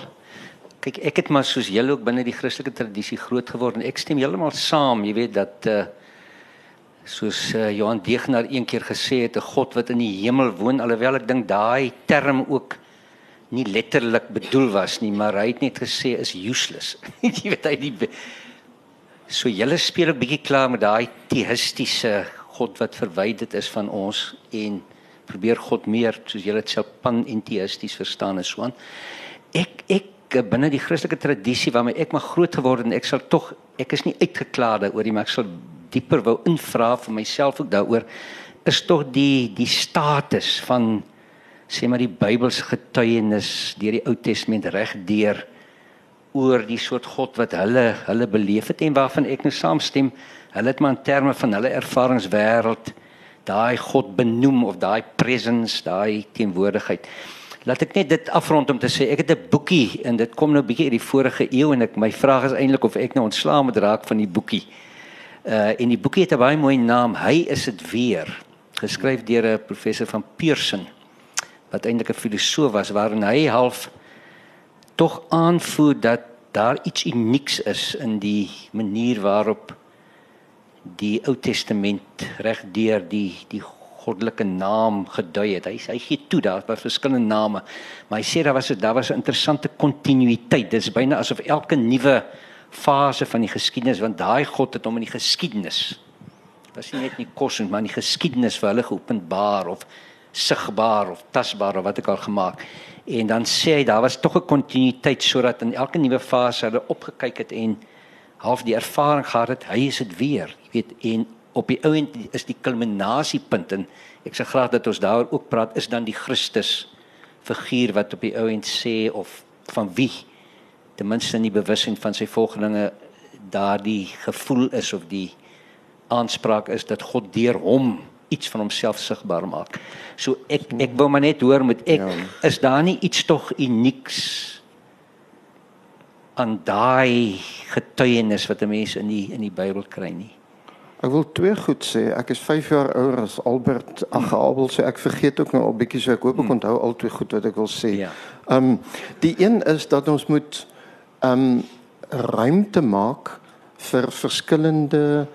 S3: kyk ek het maar soos julle ook binne die Christelike tradisie groot geword en ek stem heeltemal saam, jy weet dat uh soos uh, Johan Deegner een keer gesê het 'n God wat in die hemel woon alhoewel ek dink daai term ook nie letterlik bedoel was nie, maar hy het net gesê is useless. jy weet hy die so julle speel 'n bietjie klaar met daai teïstiese God wat verwyderd is van ons en probeer God meer soos julle dit sou panenteïsties verstaan en so aan. Ek ek eh, binne die Christelike tradisie waarmee ek maar groot geword het en ek sal tog ek is nie uitgeklaar daaroor nie, maar ek sal dieper wou invra vir myself ook daaroor is tog die die status van sê maar die Bybelse getuienis deur die Ou Testament reg deur oor die soort God wat hulle hulle beleef het en waarvan ek nou saamstem. Hulle het maar in terme van hulle ervaringswêreld daai God benoem of daai presence, daai teenwoordigheid. Laat ek net dit afrond om te sê ek het 'n boekie en dit kom nou bietjie uit die vorige eeu en ek my vraag is eintlik of ek nou ontslae moet raak van die boekie. Uh en die boekie het 'n baie mooi naam. Hy is dit weer. Geskryf deur 'n professor van Pearson wat eintlik 'n filosoof was waarin hy half tog aanvoer dat daar iets unieks is in die manier waarop die Ou Testament reg deur die die goddelike naam gedui het. Hy hy gee toe daar was verskillende name, maar hy sê daar was daar was 'n interessante kontinuïteit. Dit is byna asof elke nuwe fase van die geskiedenis want daai God het hom in die geskiedenis was nie net nie kos en maar in die geskiedenis vir hulle geopenbaar of sigbaar of tasbaar of wat ek al gemaak. En dan sê hy daar was tog 'n kontinuïteit sodat in elke nuwe fase hulle opgekyk het en half die ervaring gehad het hy is dit weer. Jy weet en op die ou end is die kulminasiepunt en ek sê graag dat ons daaroor ook praat is dan die Christus figuur wat op die ou end sê of van wie ten minste in die bewussyn van sy volgelinge daardie gevoel is of die aanspraak is dat God deur hom iets van homself sigbaar maak. So ek ek wou maar net hoor met ek ja. is daar nie iets tog unieks aan daai getuienis wat 'n mens in die in die Bybel kry nie.
S5: Ek wil twee goed sê. Ek is 5 jaar ouer as Albert Agabel, so ek vergeet ook nou al bietjie so ek hoop ek hmm. onthou al twee goed wat ek wil sê. Ja. Ehm um, die een is dat ons moet ehm um, ruimte maak vir verskillende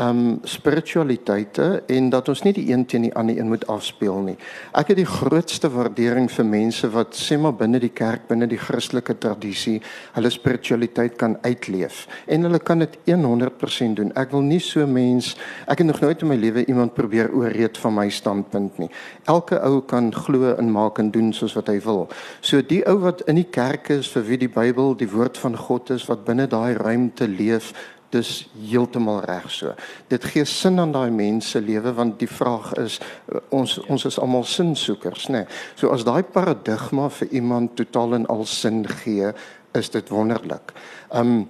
S5: um spiritualiteite en dat ons nie die een teen die ander een moet afspeel nie. Ek het die grootste waardering vir mense wat sê maar binne die kerk, binne die Christelike tradisie, hulle spiritualiteit kan uitleef en hulle kan dit 100% doen. Ek wil nie so mens ek het nog nooit in my lewe iemand probeer ooreed van my standpunt nie. Elke ou kan glo en maak en doen soos wat hy wil. So die ou wat in die kerk is vir wie die Bybel die woord van God is wat binne daai ruimte leef dis heeltemal reg so. Dit gee sin aan daai mense lewe want die vraag is eh, ons ons is almal sinsoekers, nê. Nee. So as daai paradigma vir iemand totaal en al sin gee, is dit wonderlik. Um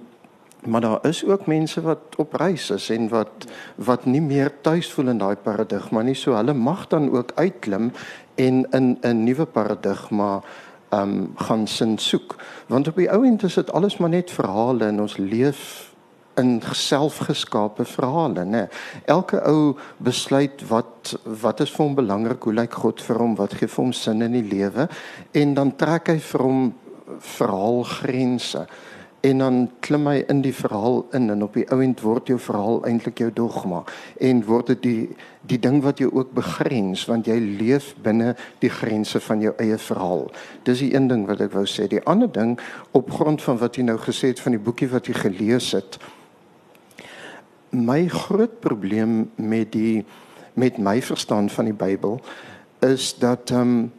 S5: maar daar is ook mense wat op reis is en wat wat nie meer tuis voel in daai paradigma nie. So hulle mag dan ook uitklim en in 'n nuwe paradigma um gaan sin soek. Want op die ou end is dit alles maar net verhale en ons leef in selfgeskape verhale, né? Elke ou besluit wat wat is vir hom belangrik, hoe lyk God vir hom, wat gee vir hom sin in die lewe en dan trek hy vir hom verhaalgrense en dan klim hy in die verhaal in en op die ouend word jou verhaal eintlik jou dogma en word dit die die ding wat jou ook begrens want jy leef binne die grense van jou eie verhaal. Dis die een ding wat ek wou sê. Die ander ding op grond van wat jy nou gesê het van die boekie wat jy gelees het my groot probleem met die met my verstand van die Bybel is dat ehm um,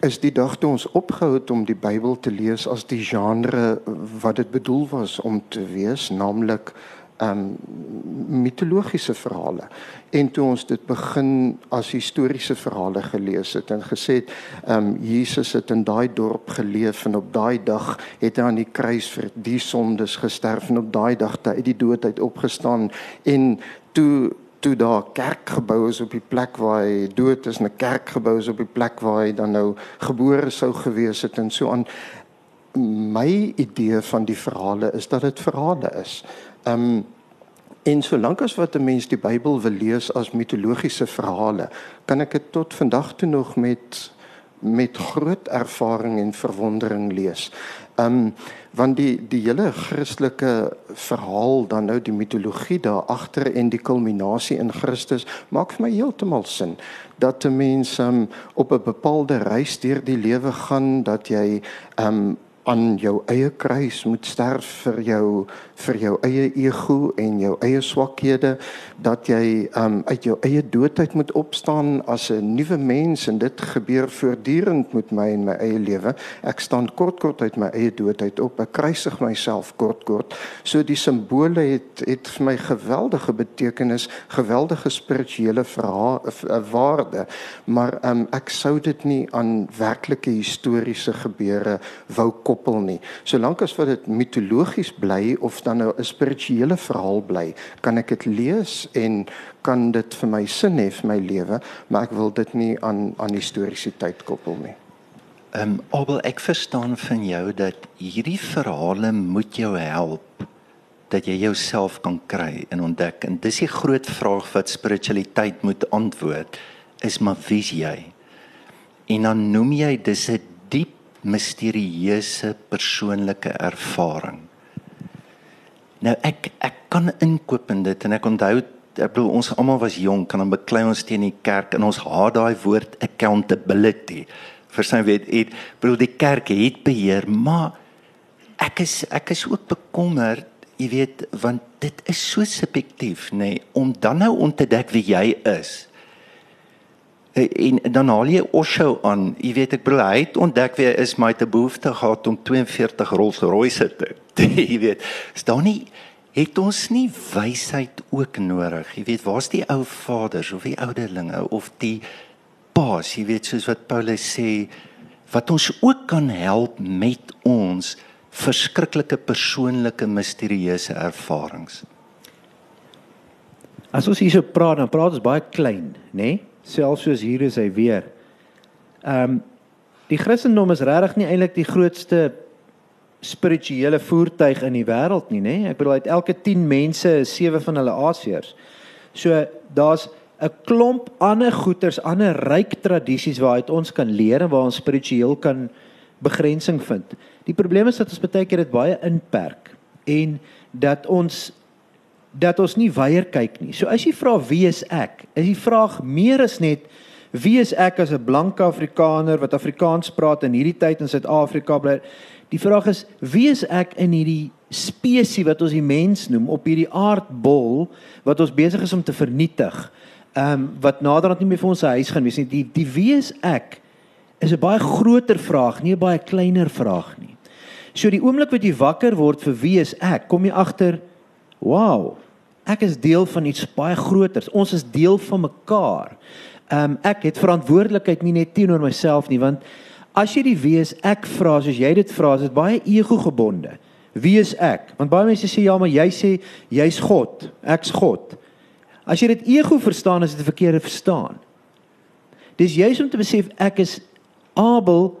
S5: is die dag toe ons opgehou het om die Bybel te lees as die genre wat dit bedoel was om te wees, naamlik um mitologiese verhale en toe ons dit begin as historiese verhale gelees het en gesê het um Jesus het in daai dorp geleef en op daai dag het hy aan die kruis vir die sondes gesterf en op daai dag het hy uit die dood uit opgestaan en toe toe daar kerk gebou is op die plek waar hy dood is 'n kerk gebou is op die plek waar hy dan nou gebore sou gewees het en so aan my idee van die verhale is dat dit verhale is. Ehm um, En solank as wat 'n mens die Bybel wil lees as mitologiese verhale, kan ek dit tot vandag toe nog met met groot ervaring en verwondering lees. Um want die die hele Christelike verhaal dan nou die mitologie daar agter en die kulminasie in Christus maak vir my heeltemal sin dat 'n mens um op 'n bepaalde reis deur die lewe gaan dat jy um aan jou eie kruis moet sterf vir jou vir jou eie ego en jou eie swakhede dat jy um uit jou eie doodheid moet opstaan as 'n nuwe mens en dit gebeur voortdurend met my en my eie lewe. Ek staan kort kort uit my eie doodheid op ek kruisig myself kort kort. So die simbole het het vir my geweldige betekenis geweldige spirituele waarde. Maar um ek sou dit nie aan werklike historiese gebeure wou koppel nie. Solank as wat dit mitologies bly of dan nou 'n spirituele verhaal bly, kan ek dit lees en kan dit vir my sin hê vir my lewe, maar ek wil dit nie aan aan historiese tyd koppel nie.
S2: Ehm um, Abel, ek verstaan van jou dat hierdie verhale moet jou help dat jy jouself kan kry en ontdek. En dis die groot vraag wat spiritualiteit moet antwoord is maar wie's jy? En dan noem jy dis 'n diep misterieuse persoonlike ervaring. Nou ek ek kan inkoop in dit en ek onthou ek bedoel ons almal was jonk en dan beklei ons teen die kerk en ons haat daai woord accountability. Verstaan weet ek bedoel die kerk het beheer, maar ek is ek is ook bekommerd, jy weet, want dit is so subjektief, nê, nee, om dan nou ontdek wie jy is. En dan haal jy Osho aan. Jy weet ek bedoel hy het ontdek wie is, het 'n behoefte gehad om 42 Rolls-Royce te. Jy weet, is daar nie het ons nie wysheid ook nodig? Jy weet, waar's die ou vaders of die ouderlinge of die paas, jy weet soos wat Paulus sê wat ons ook kan help met ons verskriklike persoonlike misterieuse ervarings.
S4: As ons hierso praat, dan praat ons baie klein, nê? Nee? Selfs soos hier is hy weer. Ehm um, die Christendom is regtig nie eintlik die grootste spirituele voertuig in die wêreld nie, nê? Ek bedoel uit elke 10 mense is 7 van hulle Asiërs. So daar's 'n klomp ander goeters, ander ryk tradisies waaruit ons kan leer en waar ons spiritueel kan begrensing vind. Die probleem is dat ons baie keer dit baie inperk en dat ons dat ons nie weier kyk nie. So as jy vra wie is ek? Is die vraag meer as net wie is ek as 'n blanke Afrikaner wat Afrikaans praat in hierdie tyd in Suid-Afrika bly? Die vraag is wie is ek in hierdie spesies wat ons die mens noem op hierdie aardbol wat ons besig is om te vernietig? Ehm um, wat naderhand nie meer vir ons 'n huis gaan wees nie. Die die wie is ek is 'n baie groter vraag, nie 'n baie kleiner vraag nie. So die oomblik wat jy wakker word vir wie is ek, kom jy agter Wow. Ek is deel van iets baie groters. Ons is deel van mekaar. Ehm um, ek het verantwoordelikheid nie net teenoor myself nie, want as jy die wees ek vra soos jy dit vra, is dit baie ego gebonde. Wie is ek? Want baie mense sê ja, maar jy sê jy's God. Ek's God. As jy dit ego verstaan, is dit 'n verkeerde verstaan. Dis juis om te besef ek is Abel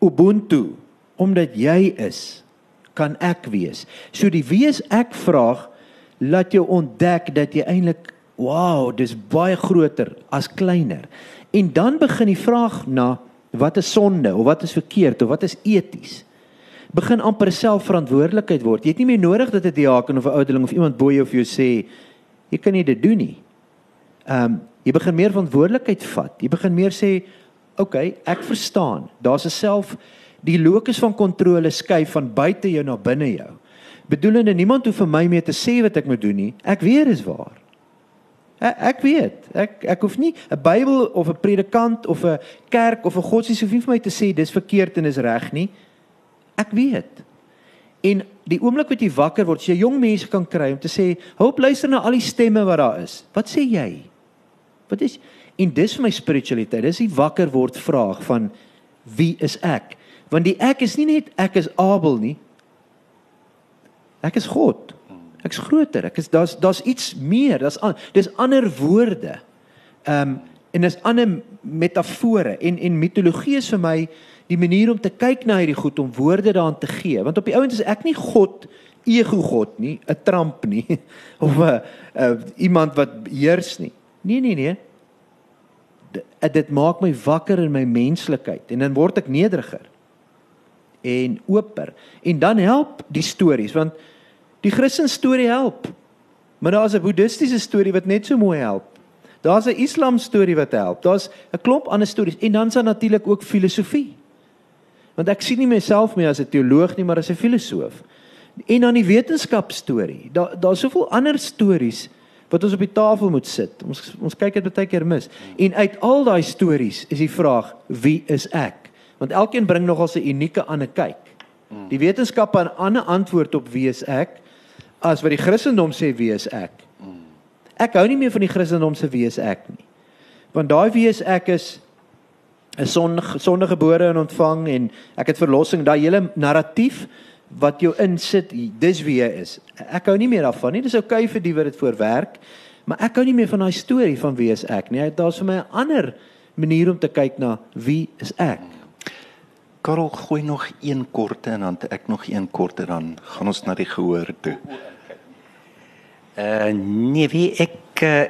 S4: Ubuntu omdat jy is kan ek wees. So die wees ek vraag laat jou ontdek dat jy eintlik wow, dis baie groter as kleiner. En dan begin die vraag na wat is sonde of wat is verkeerd of wat is eties? Begin amper selfverantwoordelikheid word. Jy het nie meer nodig dat 'n diaken of 'n ouderling of iemand bo jou vir jou sê jy kan nie dit doen nie. Ehm um, jy begin meer verantwoordelikheid vat. Jy begin meer sê oké, okay, ek verstaan. Daar's 'n self die locus van kontrole skuif van buite jou na binne jou bedoelende niemand hoef vir my meer te sê wat ek moet doen nie. Ek weet dis waar. Ek, ek weet. Ek ek hoef nie 'n Bybel of 'n predikant of 'n kerk of 'n godsdienst hoef nie vir my te sê dis verkeerd en is reg nie. Ek weet. En die oomblik wat jy wakker word, jy jong mense kan kry om te sê, "Hoop luister na al die stemme wat daar is. Wat sê jy?" Wat is en dis vir my spiritualiteit. Dis die wakker word vraag van wie is ek? Want die ek is nie net ek is Abel nie. Ek is God. Ek's groter. Ek is daar's daar's iets meer. Daar's dis ander woorde. Ehm um, en dis ander metafore en en mitologie is vir my die manier om te kyk na hierdie goed om woorde daaraan te gee. Want op die ouend is ek nie God ego god nie, 'n Trump nie of 'n uh, iemand wat heers nie. Nee nee nee. D dit maak my wakker in my menslikheid en dan word ek nederiger en oper. En dan help die stories want die Christen storie help. Maar daar's 'n boeddhistiese storie wat net so mooi help. Daar's 'n Islam storie wat help. Daar's 'n klomp ander stories en dan's daar natuurlik ook filosofie. Want ek sien nie myself meer as 'n teoloog nie, maar as 'n filosoof. En dan die wetenskap storie. Daar daar's soveel ander stories wat ons op die tafel moet sit. Ons ons kyk dit baie keer mis. En uit al daai stories is die vraag: wie is ek? Want elkeen bring nogal 'n unieke ander kyk. Die wetenskap het 'n ander antwoord op wie is ek as wat die Christendom sê wie is ek. Ek hou nie meer van die Christendom se wie is ek nie. Want daai wie is ek is 'n son sondegebore en ontvang en ek het verlossing, daai hele narratief wat jou insit, dis wie jy is. Ek hou nie meer daarvan nie. Dis oukei okay vir die wat dit voorwerk, maar ek hou nie meer van daai storie van wie is ek nie. Daar's vir my 'n ander manier om te kyk na wie is ek.
S2: Karel gooi nog een korte en dan ek nog een korte dan gaan ons na die gehoor toe.
S3: Uh nee, wie ek uh,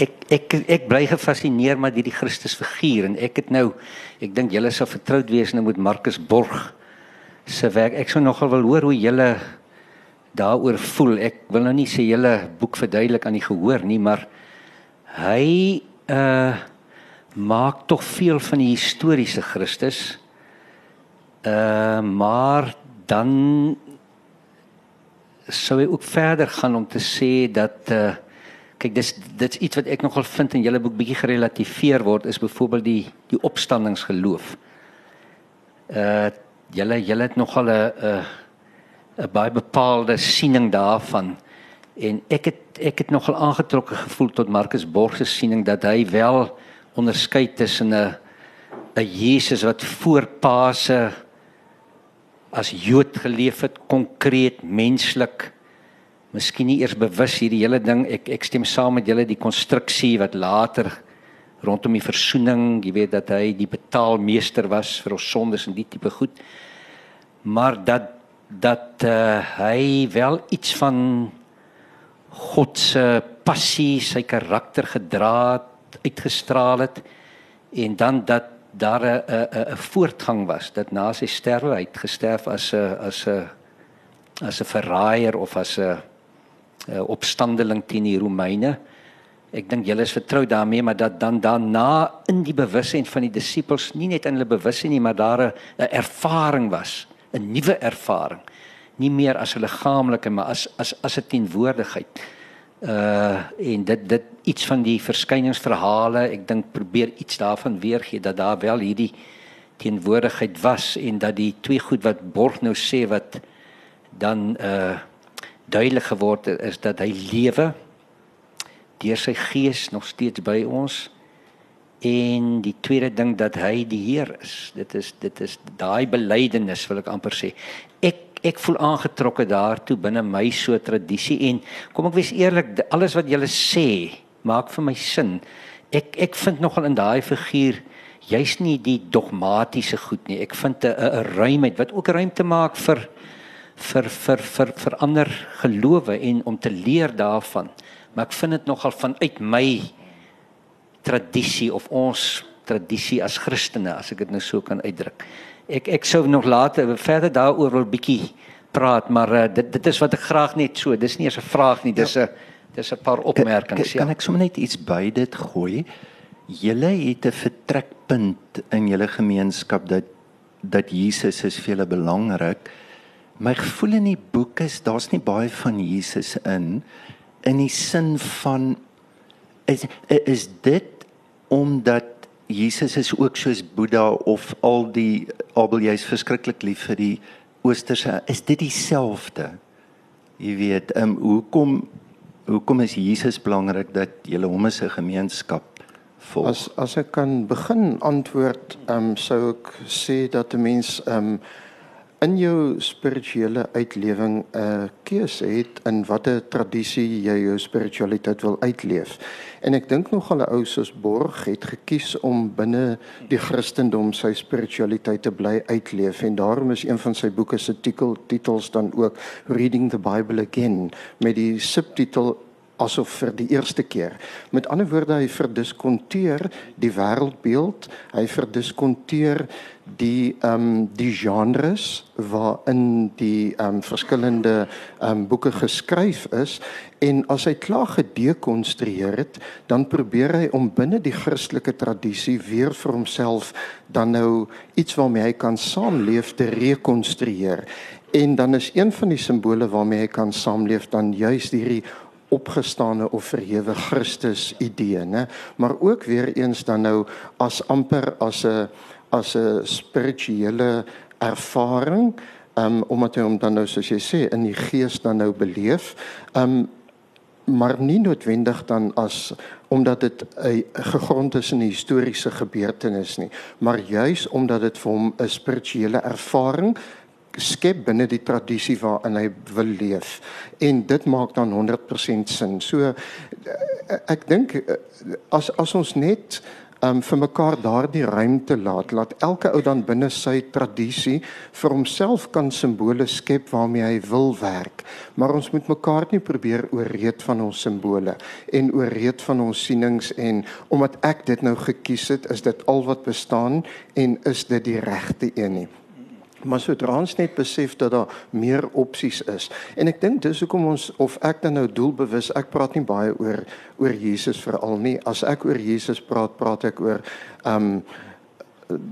S3: ek ek ek bly gefassineer met hierdie Christus figuur en ek het nou ek dink julle sal vertroud wees nou met Marcus Borg se werk. Ek sou nogal wil hoor hoe julle daaroor voel. Ek wil nou nie sê julle boek verduidelik aan die gehoor nie, maar hy uh maak tog veel van die historiese Christus. Uh maar dan sou hy ook verder gaan om te sê dat uh kyk dis dit's iets wat ek nogal vind in julle boek bietjie gerelativeer word is byvoorbeeld die die opstandingsgeloof. Uh julle julle het nogal 'n 'n 'n baie bepaalde siening daarvan en ek het ek het nogal aangetrokke gevoel tot Marcus Borg se siening dat hy wel onderskei tussen 'n 'n Jesus wat voor Paase as Jood geleef het, konkreet, menslik. Miskien nie eers bewus hierdie hele ding. Ek ek stem saam met julle die konstruksie wat later rondom die versoening, jy weet dat hy die betaalmeester was vir ons sondes en die tipe goed. Maar dat dat uh, hy wel iets van God se passie, sy karakter gedra het, uitgestraal het en dan dat daar 'n 'n 'n voortgang was dat na sy sterwe hy gesterf as 'n as 'n as 'n verraaier of as 'n opstandeling teen die Romeine. Ek dink julle is vertrou daarmee maar dat dan daarna in die bewussyn van die disippels nie net in hulle bewussyn nie maar daar 'n ervaring was, 'n nuwe ervaring. Nie meer as 'n liggaamlike maar as as as 'n teenwoordigheid uh en dit dit iets van die verskyningsverhale ek dink probeer iets daarvan weergee dat daar wel hierdie teenwoordigheid was en dat die twee goed wat Borg nou sê wat dan uh duidelik geword het is dat hy lewe deur sy gees nog steeds by ons. En die tweede ding dat hy die Heer is. Dit is dit is daai belydenis wil ek amper sê ek voel aangetrokke daartoe binne my so tradisie en kom ek wees eerlik alles wat julle sê maak vir my sin. Ek ek vind nogal in daai figuur jy's nie die dogmatiese goed nie. Ek vind 'n 'n ruimheid wat ook ruimte maak vir vir vir vir vir ander gelowe en om te leer daarvan. Maar ek vind dit nogal vanuit my tradisie of ons tradisie as Christene as ek dit nou so kan uitdruk ek ek sou nog later verder daaroor wil bietjie praat, maar uh, dit dit is wat ek graag net so, dis nie eens 'n vraag nie, dis 'n ja. dis 'n paar opmerkings.
S2: Kan, kan ek sommer net iets by dit gooi? Julle het 'n vertrekpunt in julle gemeenskap dat dat Jesus is vir julle belangrik. My gevoel in die boek is daar's nie baie van Jesus in in die sin van is is dit omdat Jesus is ook soos Boeddha of al die Abel jy's verskriklik lief vir die oosterse is dit dieselfde? Jy weet um, hoekom hoekom is Jesus belangrik dat jy hom as 'n gemeenskap volg?
S5: As as ek kan begin antwoord um, sou ek sê dat 'n mens um, in jou spirituele uitlewing 'n uh, keuse het in watter tradisie jy jou spiritualiteit wil uitleef. En ek dink nog al 'n ou soos Borg het gekies om binne die Christendom sy spiritualiteit te bly uitleef en daarom is een van sy boeke se titel titels dan ook Reading the Bible Again met die subtitel asof vir die eerste keer. Met ander woorde hy verdiskonteer die wêreldbeeld, hy verdiskonteer die ehm um, die genres waarin die ehm um, verskillende ehm um, boeke geskryf is en as hy klaar gedekonstrueer het, dan probeer hy om binne die Christelike tradisie weer vir homself dan nou iets waarmee hy kan saamleef te rekonstrueer. En dan is een van die simbole waarmee hy kan saamleef dan juis hierdie opgestane of verhewe Christus idee, né? Maar ook weer eens dan nou as amper as 'n as 'n spirituele ervaring, um, omdat hy hom dan nou soos jy sê in die gees dan nou beleef, um maar nie noodwendig dan as omdat dit 'n gegrond is in 'n historiese gebeurtenis nie, maar juis omdat dit vir hom 'n spirituele ervaring skep binne die tradisie waarin hy wil leef en dit maak dan 100% sin. So eh, ek dink eh, as as ons net um vir mekaar daardie ruimte laat, laat elke ou dan binne sy tradisie vir homself kan simbole skep waarmee hy wil werk. Maar ons moet mekaar nie probeer ooreed van ons simbole en ooreed van ons sienings en omdat ek dit nou gekies het, is dit al wat bestaan en is dit die regte een nie. Maar sodra ons net besef dat daar meer opsies is. En ek dink dis hoekom ons of ek dan nou doelbewus, ek praat nie baie oor oor Jesus veral nie. As ek oor Jesus praat, praat ek oor ehm um,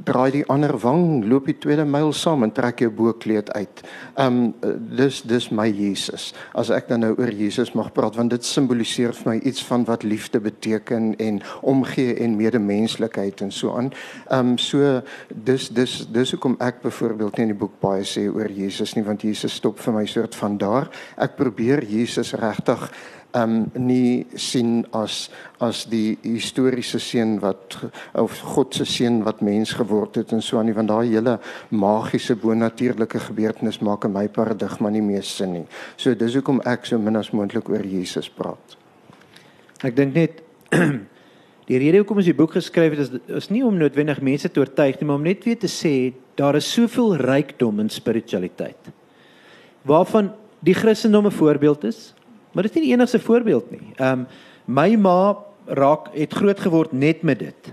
S5: draai die ander wang, loop die tweede myl saam en trek jou boekleed uit. Ehm um, dis dis my Jesus. As ek dan nou oor Jesus mag praat want dit simboliseer vir my iets van wat liefde beteken en omgee en medemenslikheid en so aan. Ehm um, so dis dis dis hoekom ek byvoorbeeld nie in die boek baie sê oor Jesus nie want Jesus stop vir my soort van daar. Ek probeer Jesus regtig um nie sien as as die historiese seun wat of God se seun wat mens geword het en so aan nie want daai hele magiese bonatuurlike gebeurtenis maak in my paradigma nie meer sin nie. So dis hoekom ek so min as moontlik oor Jesus praat.
S4: Ek dink net die rede hoekom ons die boek geskryf het is is nie om noodwendig mense te oortuig nie, maar om net weer te sê daar is soveel rykdom in spiritualiteit. Waarvan die Christendom 'n voorbeeld is, Maar dit is nie die enigste voorbeeld nie. Ehm um, my ma raak het groot geword net met dit.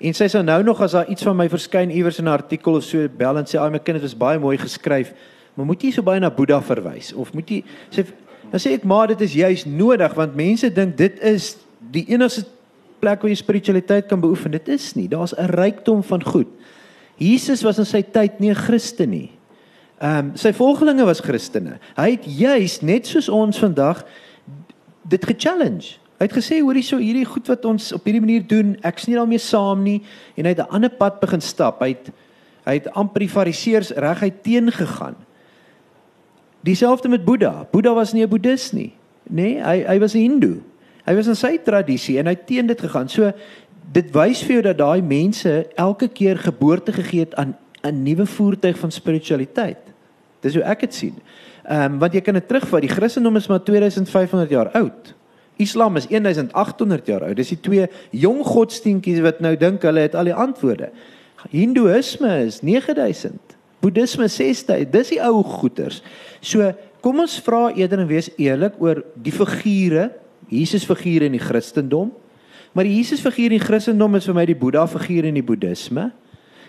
S4: En sy sê nou nog as daar iets van my verskyn iewers in 'n artikel of so bel en sê ai my kind dit was baie mooi geskryf, maar moet jy so baie na Boeddha verwys of moet jy sê dan sê ek maar dit is juis nodig want mense dink dit is die enigste plek waar jy spiritualiteit kan beoefen. Dit is nie. Daar's 'n rykdom van goed. Jesus was in sy tyd nie 'n Christen nie. Ehm um, sy volgelinge was Christene. Hy het juis net soos ons vandag dit ge-challenge. Hy het gesê hoor hierso hierdie goed wat ons op hierdie manier doen, ek sien daarmee saam nie en hy het 'n ander pad begin stap. Hy het hy het amper die fariseërs reguit teengegaan. Dieselfde met Boeddha. Boeddha was nie 'n boeddhis nie, nê? Nee, hy hy was 'n hindoe. Hy was in sy tradisie en hy het teen dit gegaan. So dit wys vir jou dat daai mense elke keer geboorte gegee het aan 'n nuwe voertuig van spiritualiteit. Dis hoe ek dit sien. Ehm um, want jy kan dit terugvat. Die Christendom is maar 2500 jaar oud. Islam is 1800 jaar oud. Dis die twee jong godsdienstjies wat nou dink hulle het al die antwoorde. Hindoeïsme is 9000. Boeddhisme 6000. Dis die ou goeters. So kom ons vra eerder en wees eerlik oor die figure, Jesus figure in die Christendom. Maar die Jesus figuur in die Christendom is vir my die Boeddha figuur in die Boeddhisme.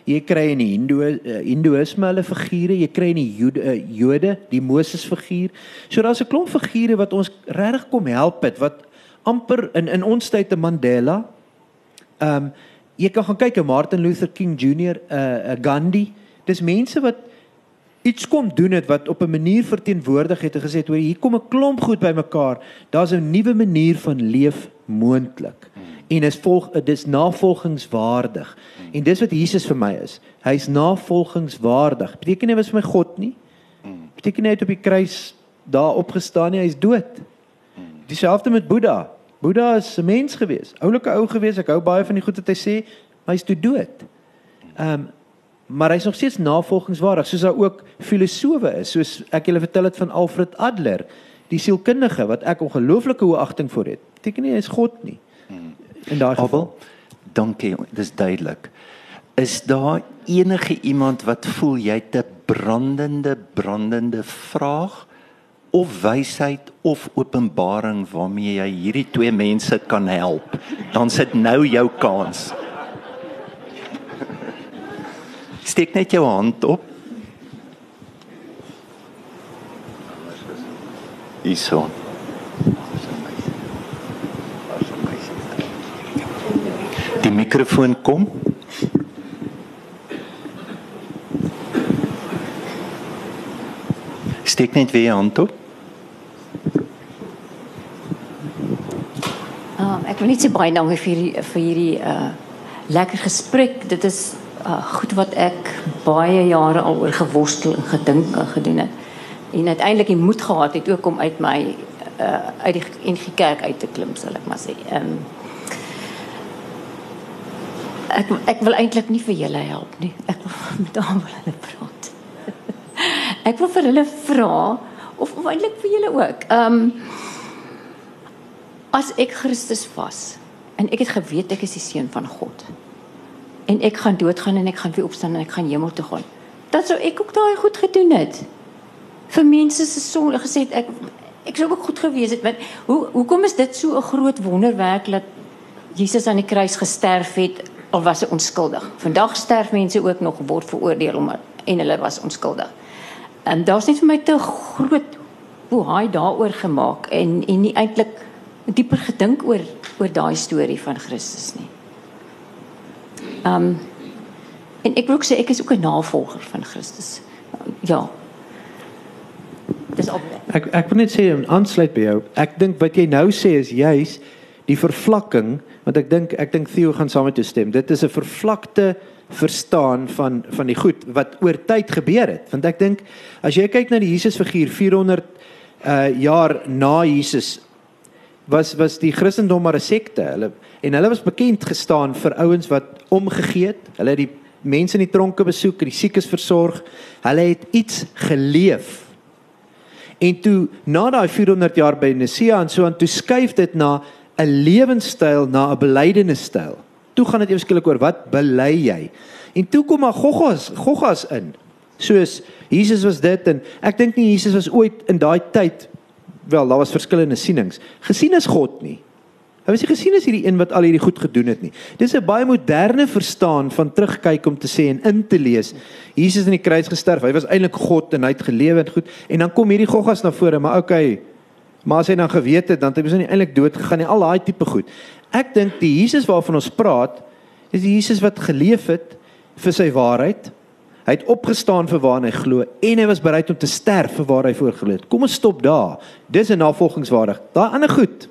S4: Jy kry in die Hindoe uh, Hindoeïsme hulle figure, jy kry in die Jode, uh, Jode die Moses figuur. So daar's 'n klomp figure wat ons regtig kom help het wat amper in in ons tyd te Mandela. Ehm um, jy kan gaan kyk Martin Luther King Jr, 'n uh, 'n Gandhi. Dis mense wat iets kom doen het wat op 'n manier verteenwoordig het en gesê het hoor hier kom 'n klomp goed bymekaar. Daar's 'n nuwe manier van leef moontlik. Hmm en is volg dis navolgingswaardig. En dis wat Jesus vir my is. Hy's navolgingswaardig. Beteken nie hy was vir my God nie. Beteken nie hy het op die kruis daar opgestaan nie, hy's dood. Dieselfde met Boeddha. Boeddha is 'n mens gewees, oulike ou gewees. Ek hou baie van die goed wat hy sê, maar hy's toe dood. Ehm um, maar hy's nog steeds navolgingswaardig soos hy ook filosowe is soos ek julle vertel het van Alfred Adler die sielkundige wat ek ongelooflike hoë agting vir het beteken nie hy is god nie in daai geval
S2: dankie dis duidelik is daar enige iemand wat voel jy het 'n brandende brandende vraag of wysheid of openbaring waarmee jy hierdie twee mense kan help dan sit nou jou kans Steek net jou hand op. Hierso. Die mikrofoon kom. Steek net weer jou hand op.
S6: Um, ek wil net sê baie dankie vir hierdie vir hierdie uh lekker gesprek. Dit is uh, goed wat ek baie jare al oor geworstel en gedink en gedoen het. En uiteindelik die moed gehad het ook om uit my uh, uit die NG Kerk uit te klim, sal ek maar sê. Ehm um, ek ek wil eintlik nie vir julle help nie. Ek wil met almal hulle praat. ek wil vir hulle vra of, of eintlik vir julle ook. Ehm um, as ek Christus was en ek het geweet ek is die seun van God en ek gaan doodgaan en ek gaan weer opstaan en ek gaan hemel toe gaan. Dat sou ek ook daai goed gedoen het. Vir mense se sonde gesê ek ek sou ook goed gewees het want hoe hoekom is dit so 'n groot wonderwerk dat Jesus aan die kruis gesterf het al was hy onskuldig. Vandag sterf mense ook nog word veroordeel om en hulle was onskuldig. En daar's net vir my te groot hoe hy daaroor gemaak en en nie eintlik dieper gedink oor oor daai storie van Christus nie. Ehm um, en ek wil ook sê ek is ook 'n navolger van Christus. Ja.
S4: Dis op. Ek ek wil net sê aansluit by jou. Ek dink wat jy nou sê is juis die vervlakking want ek dink ek dink Theo gaan saam met jou stem. Dit is 'n vervlakte verstaan van van die goed wat oor tyd gebeur het. Want ek dink as jy kyk na die Jesusfiguur 400 uh jaar na Jesus was was die Christendom maar 'n sekte. Hulle en hulle was bekend gestaan vir ouens wat omgegee het. Hulle het die mense in die tronke besoek, die siekes versorg. Hulle het iets geleef. En toe na daai 400 jaar by Nisea en so aan toe skuif dit na 'n lewenstyl, na 'n belydenisstyl. Toe gaan dit eers skielik oor wat bely jy? En toe kom maar Goggas, Goggas in. Soos Jesus was dit en ek dink nie Jesus was ooit in daai tyd wel, daar was verskillende sienings. Gesien is God nie. Hy was nie gesien as hierdie een wat al hierdie goed gedoen het nie. Dis 'n baie moderne verstaan van terugkyk om te sê en in te lees. Jesus in die kruis gesterf. Hy was eintlik God en hy het gelewe en goed. En dan kom hierdie goggas na vore, maar okay. Maar as hy dan geweet het, dan het hy mos nie eintlik dood gegaan nie. Al daai tipe goed. Ek dink die Jesus waarvan ons praat, is die Jesus wat geleef het vir sy waarheid, Hy het opgestaan vir waar hy glo en hy was bereid om te sterf vir waar hy voorgelo het. Kom ons stop daar. Dis 'n navolgingswaardig. Daai ander goed.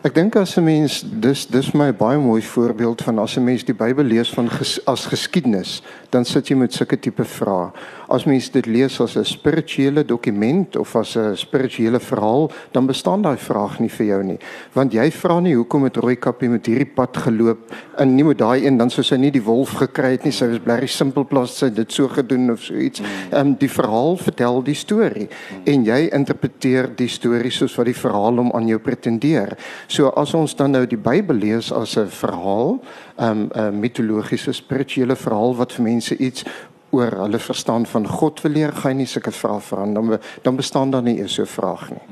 S5: Ek dink as 'n mens dis dis my baie mooi voorbeeld van as 'n mens die Bybel lees van ges, as geskiedenis, dan sit jy met sulke tipe vrae. As mens dit lees as 'n spirituele dokument of as 'n spirituele verhaal, dan bestaan daai vraag nie vir jou nie. Want jy vra nie hoekom het Rooikapie met hierdie pad geloop en nie met daai een dan sou sy nie die wolf gekry het nie, sy was blerry simpel plas sy dit so gedoen of so iets. Ehm um, die verhaal vertel die storie en jy interpreteer die storie soos wat die verhaal hom aan jou pretendeer. So as ons dan nou die Bybel lees as 'n verhaal, 'n um, 'n mitologiese spirituele verhaal wat vir mense iets oor hulle verstaan van God wil leer, gaan nie sulke vrae vra dan dan bestaan daar nie eers so 'n vraag nie.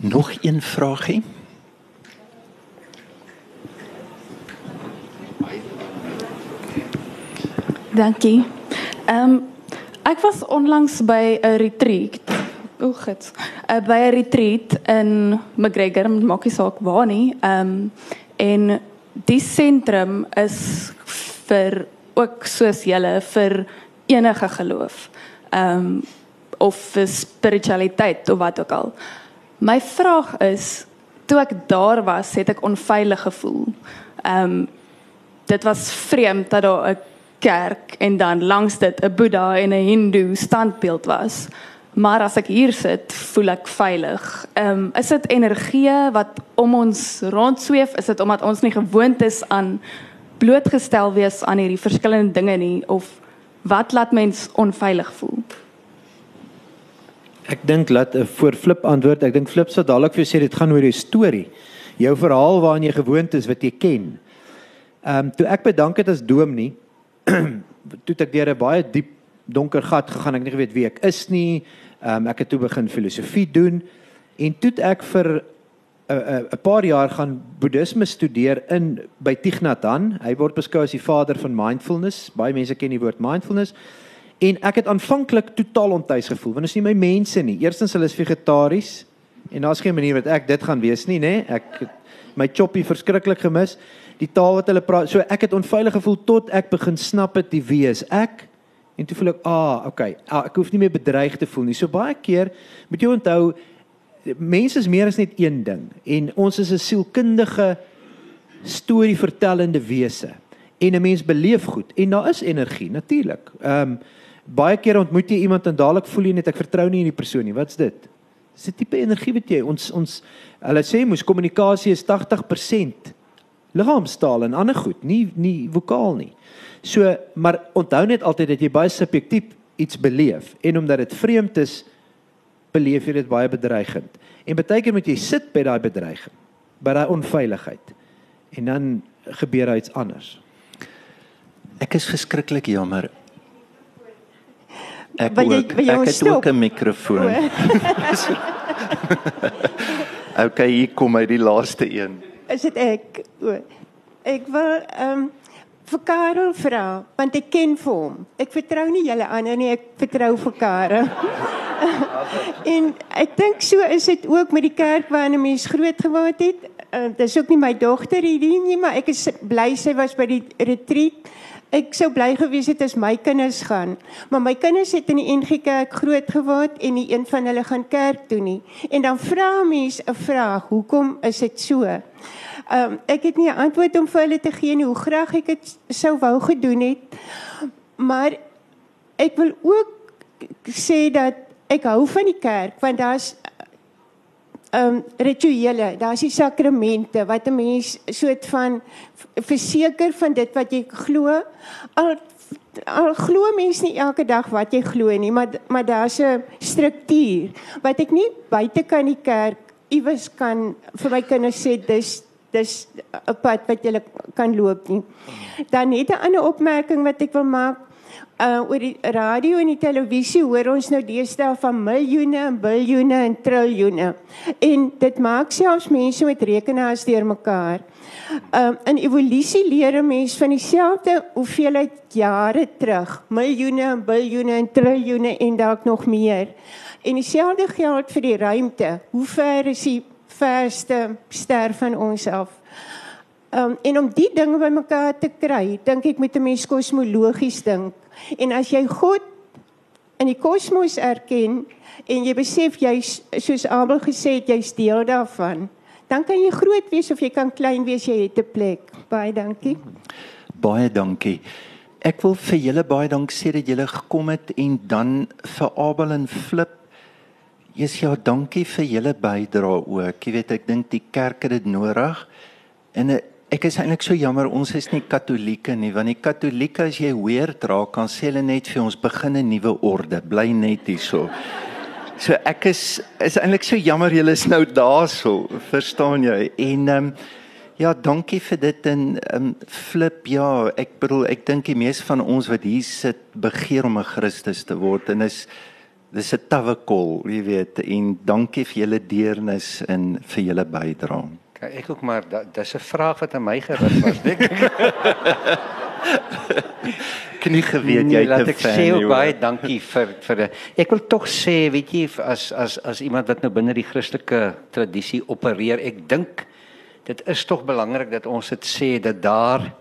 S2: Nog een vraagie?
S7: Dankie. Ehm um, ek was onlangs by 'n retreat O, gits. Uh, by 'n retreat in McGregor, maak nie saak waar nie. Ehm um, en die sentrum is vir ook soos julle vir enige geloof. Ehm um, of spiritualiteit of wat ook al. My vraag is, toe ek daar was, het ek onveilig gevoel. Ehm um, dit was vreemd dat daar 'n kerk en dan langs dit 'n Boeddha en 'n Hindoe standbeeld was. Maar as ek hier sit, voel ek veilig. Ehm um, is dit energie wat om ons rondsweef? Is dit omdat ons nie gewoond is aan blootgestel wees aan hierdie verskillende dinge nie of wat laat mens onveilig voel?
S4: Ek dink laat 'n voor flip antwoord. Ek dink flip sal dadelik vir jou sê dit gaan oor jou storie. Jou verhaal waaraan jy gewoond is wat jy ken. Ehm um, toe ek bedank het as dominee, toe ek deur 'n baie diep donker gat gegaan, ek het nie geweet wie ek is nie. Um, ek het toe begin filosofie doen en toe ek vir 'n uh, 'n uh, paar jaar gaan boeddhisme studeer in by Thich Nhat Hanh. Hy word beskou as die vader van mindfulness. Baie mense ken die woord mindfulness. En ek het aanvanklik totaal ontuis gevoel want dit is nie my mense nie. Eerstens hulle is vegetaries en daar's geen manier wat ek dit gaan wees nie, nê? Ek my choppie verskriklik gemis. Die taal wat hulle praat, so ek het onveilig gevoel tot ek begin snap het die wie is ek. En toe voel ek, ah, okay, ah, ek hoef nie meer bedreig te voel nie. So baie keer moet jy onthou mense is meer as net een ding en ons is 'n sielkundige storievertellende wese. En 'n mens beleef goed en daar is energie natuurlik. Ehm um, baie keer ontmoet jy iemand en dadelik voel jy net ek vertrou nie in die persoon nie. Wat's dit? Dis 'n tipe energie wat jy ons ons hulle sê mos kommunikasie is 80% liggaamstaal en ander goed, nie nie vokaal nie. So, maar onthou net altyd dat jy baie subjektief iets beleef en omdat dit vreemd is, beleef jy dit baie bedreigend. En baie keer moet jy sit by daai bedreiging, by daai onveiligheid. En dan gebeur daar iets anders.
S2: Ek is verskriklik jammer. Ek
S8: Wil jy-
S2: ook,
S8: wil jy
S2: ek het
S8: stop?
S2: ook 'n mikrofoon. okay, hier kom hy die laaste een.
S8: Is dit ek? O. Ek wil ehm um, vir Karel vra want ek ken vir hom. Ek vertrou nie julle ander nie, ek vertrou vir Karel. en ek dink so is dit ook met die kerk waarin 'n mens groot geword het. Uh, dis ook nie my dogter hierdie nie, maar ek is bly sy was by die retreat. Ek sou bly gewees het as my kinders gaan, maar my kinders het in die NG Kerk groot geword en nie een van hulle gaan kerk toe nie. En dan vra mense 'n vraag, hoekom is dit so? Um, ek het nie 'n antwoord om vir hulle te gee nie hoe graag ek dit sou wou gedoen het. Maar ek wil ook sê dat ek hou van die kerk want daar's um, rituele, daar's die sakramente wat 'n mens soort van verseker van dit wat jy glo. Al al glo mens nie elke dag wat jy glo nie, maar maar daar's 'n struktuur wat ek nie buite kan die kerk iewers kan vir my kinders sê dis dis 'n pad wat jy kan loop nie. Dan net 'n ander opmerking wat ek wil maak uh oor die radio en die televisie hoor ons nou deesdae van miljoene en biljoene en triljoene. En dit maak selfs mense met rekenaars deurmekaar. Um in evolusie leer 'n mens van dieselfde hoeveelheid jare terug, miljoene en biljoene en triljoene en dalk nog meer. En dieselfde geld vir die ruimte. Hoe ver is die verste ster van ons af? Um, en om die dinge bymekaar te kry, dink ek moet 'n mens kosmologies dink. En as jy God in die kosmos erken en jy besef jy's soos Abel gesê het jy's deel daarvan, dan kan jy groot wees of jy kan klein wees, jy het 'n plek. Baie dankie.
S2: Baie dankie. Ek wil vir julle baie dank sê dat julle gekom het en dan vir Abel en Flip. Jesus ja, dankie vir julle bydrae ook. Jy weet ek dink die kerk het dit nodig. En eh, ek is eintlik so jammer ons is nie katolieke nie want die katolieke as jy weird raak kan sê hulle net vir ons begin 'n nuwe orde. Bly net hierso. So ek is is eintlik so jammer julle is nou daarso, verstaan jy? En ehm um, ja, dankie vir dit en ehm um, flip ja, ek bedoel ek dink die meeste van ons wat hier sit begeer om 'n Christus te word en is dis 'n tawwe kol, jy weet, en dankie vir julle deernis en vir julle bydrae.
S3: Kyk, ek ook maar da- dis 'n vraag wat aan my gerig was, dink ek.
S2: Ek nie geweet jy
S3: Nee,
S2: het
S3: laat
S2: 'n
S3: ek
S2: fan
S3: sê ook baie dankie vir vir Ek wil tog sê, weet jy, as as as iemand wat nou binne die Christelike tradisie opereer, ek dink dit is tog belangrik dat ons dit sê dat daar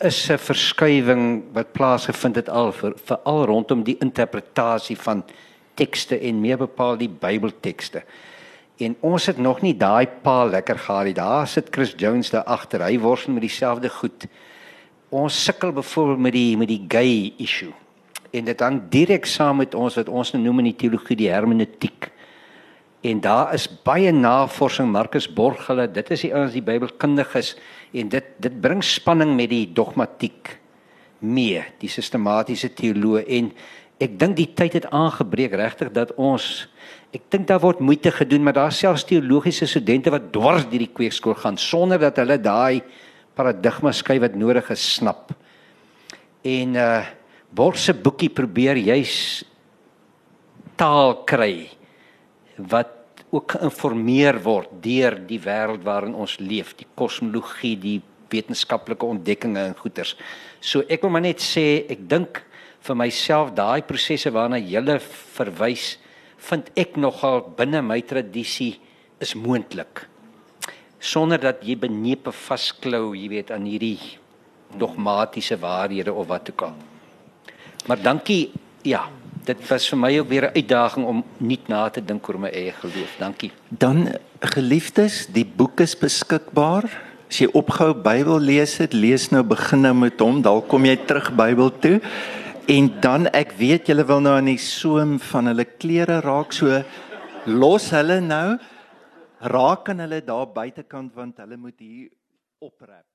S3: is 'n verskywing wat plaasgevind het al vir veral rondom die interpretasie van tekste en meer bepaal die Bybeltekste. En ons het nog nie daai paal lekker gehad nie. Daar sit Chris Jones daar agter. Hy worstel met dieselfde goed. Ons sukkel byvoorbeeld met die met die gay issue. En dit hang direk saam met ons wat ons nou noem in die teologie die hermeneutiek. En daar is baie navorsing Marcus Borg hulle, dit is die ouens die Bybelkundiges en dit dit bring spanning met die dogmatiek mee, die sistematiese teoloë en ek dink die tyd het aangebreek regtig dat ons ek dink daar word moeite gedoen maar daar selfs teologiese studente wat dwars deur die kweekskool gaan sonder dat hulle daai paradigma skei wat nodig is snap. En uh Borg se boekie probeer juis taal kry wat ook geïnformeer word deur die wêreld waarin ons leef, die kosmologie, die wetenskaplike ontdekkinge en goeters. So ek wil maar net sê, ek dink vir myself daai prosesse waarna jy verwys, vind ek nogal binne my tradisie is moontlik. Sonder dat jy benepe vasklou, jy weet aan hierdie dogmatiese waarhede of wat ook al. Maar dankie. Ja, dit was vir my ook weer 'n uitdaging om nuut na te dink oor my eie geloof. Dankie.
S2: Dan geliefdes, die boek is beskikbaar. As jy opgehou Bybel lees het, lees nou begin nou met hom, dan kom jy terug Bybel toe. En dan ek weet julle wil nou aan die soem van hulle klere raak, so los hulle nou. Raak aan hulle daar buitekant want hulle moet hier oprap.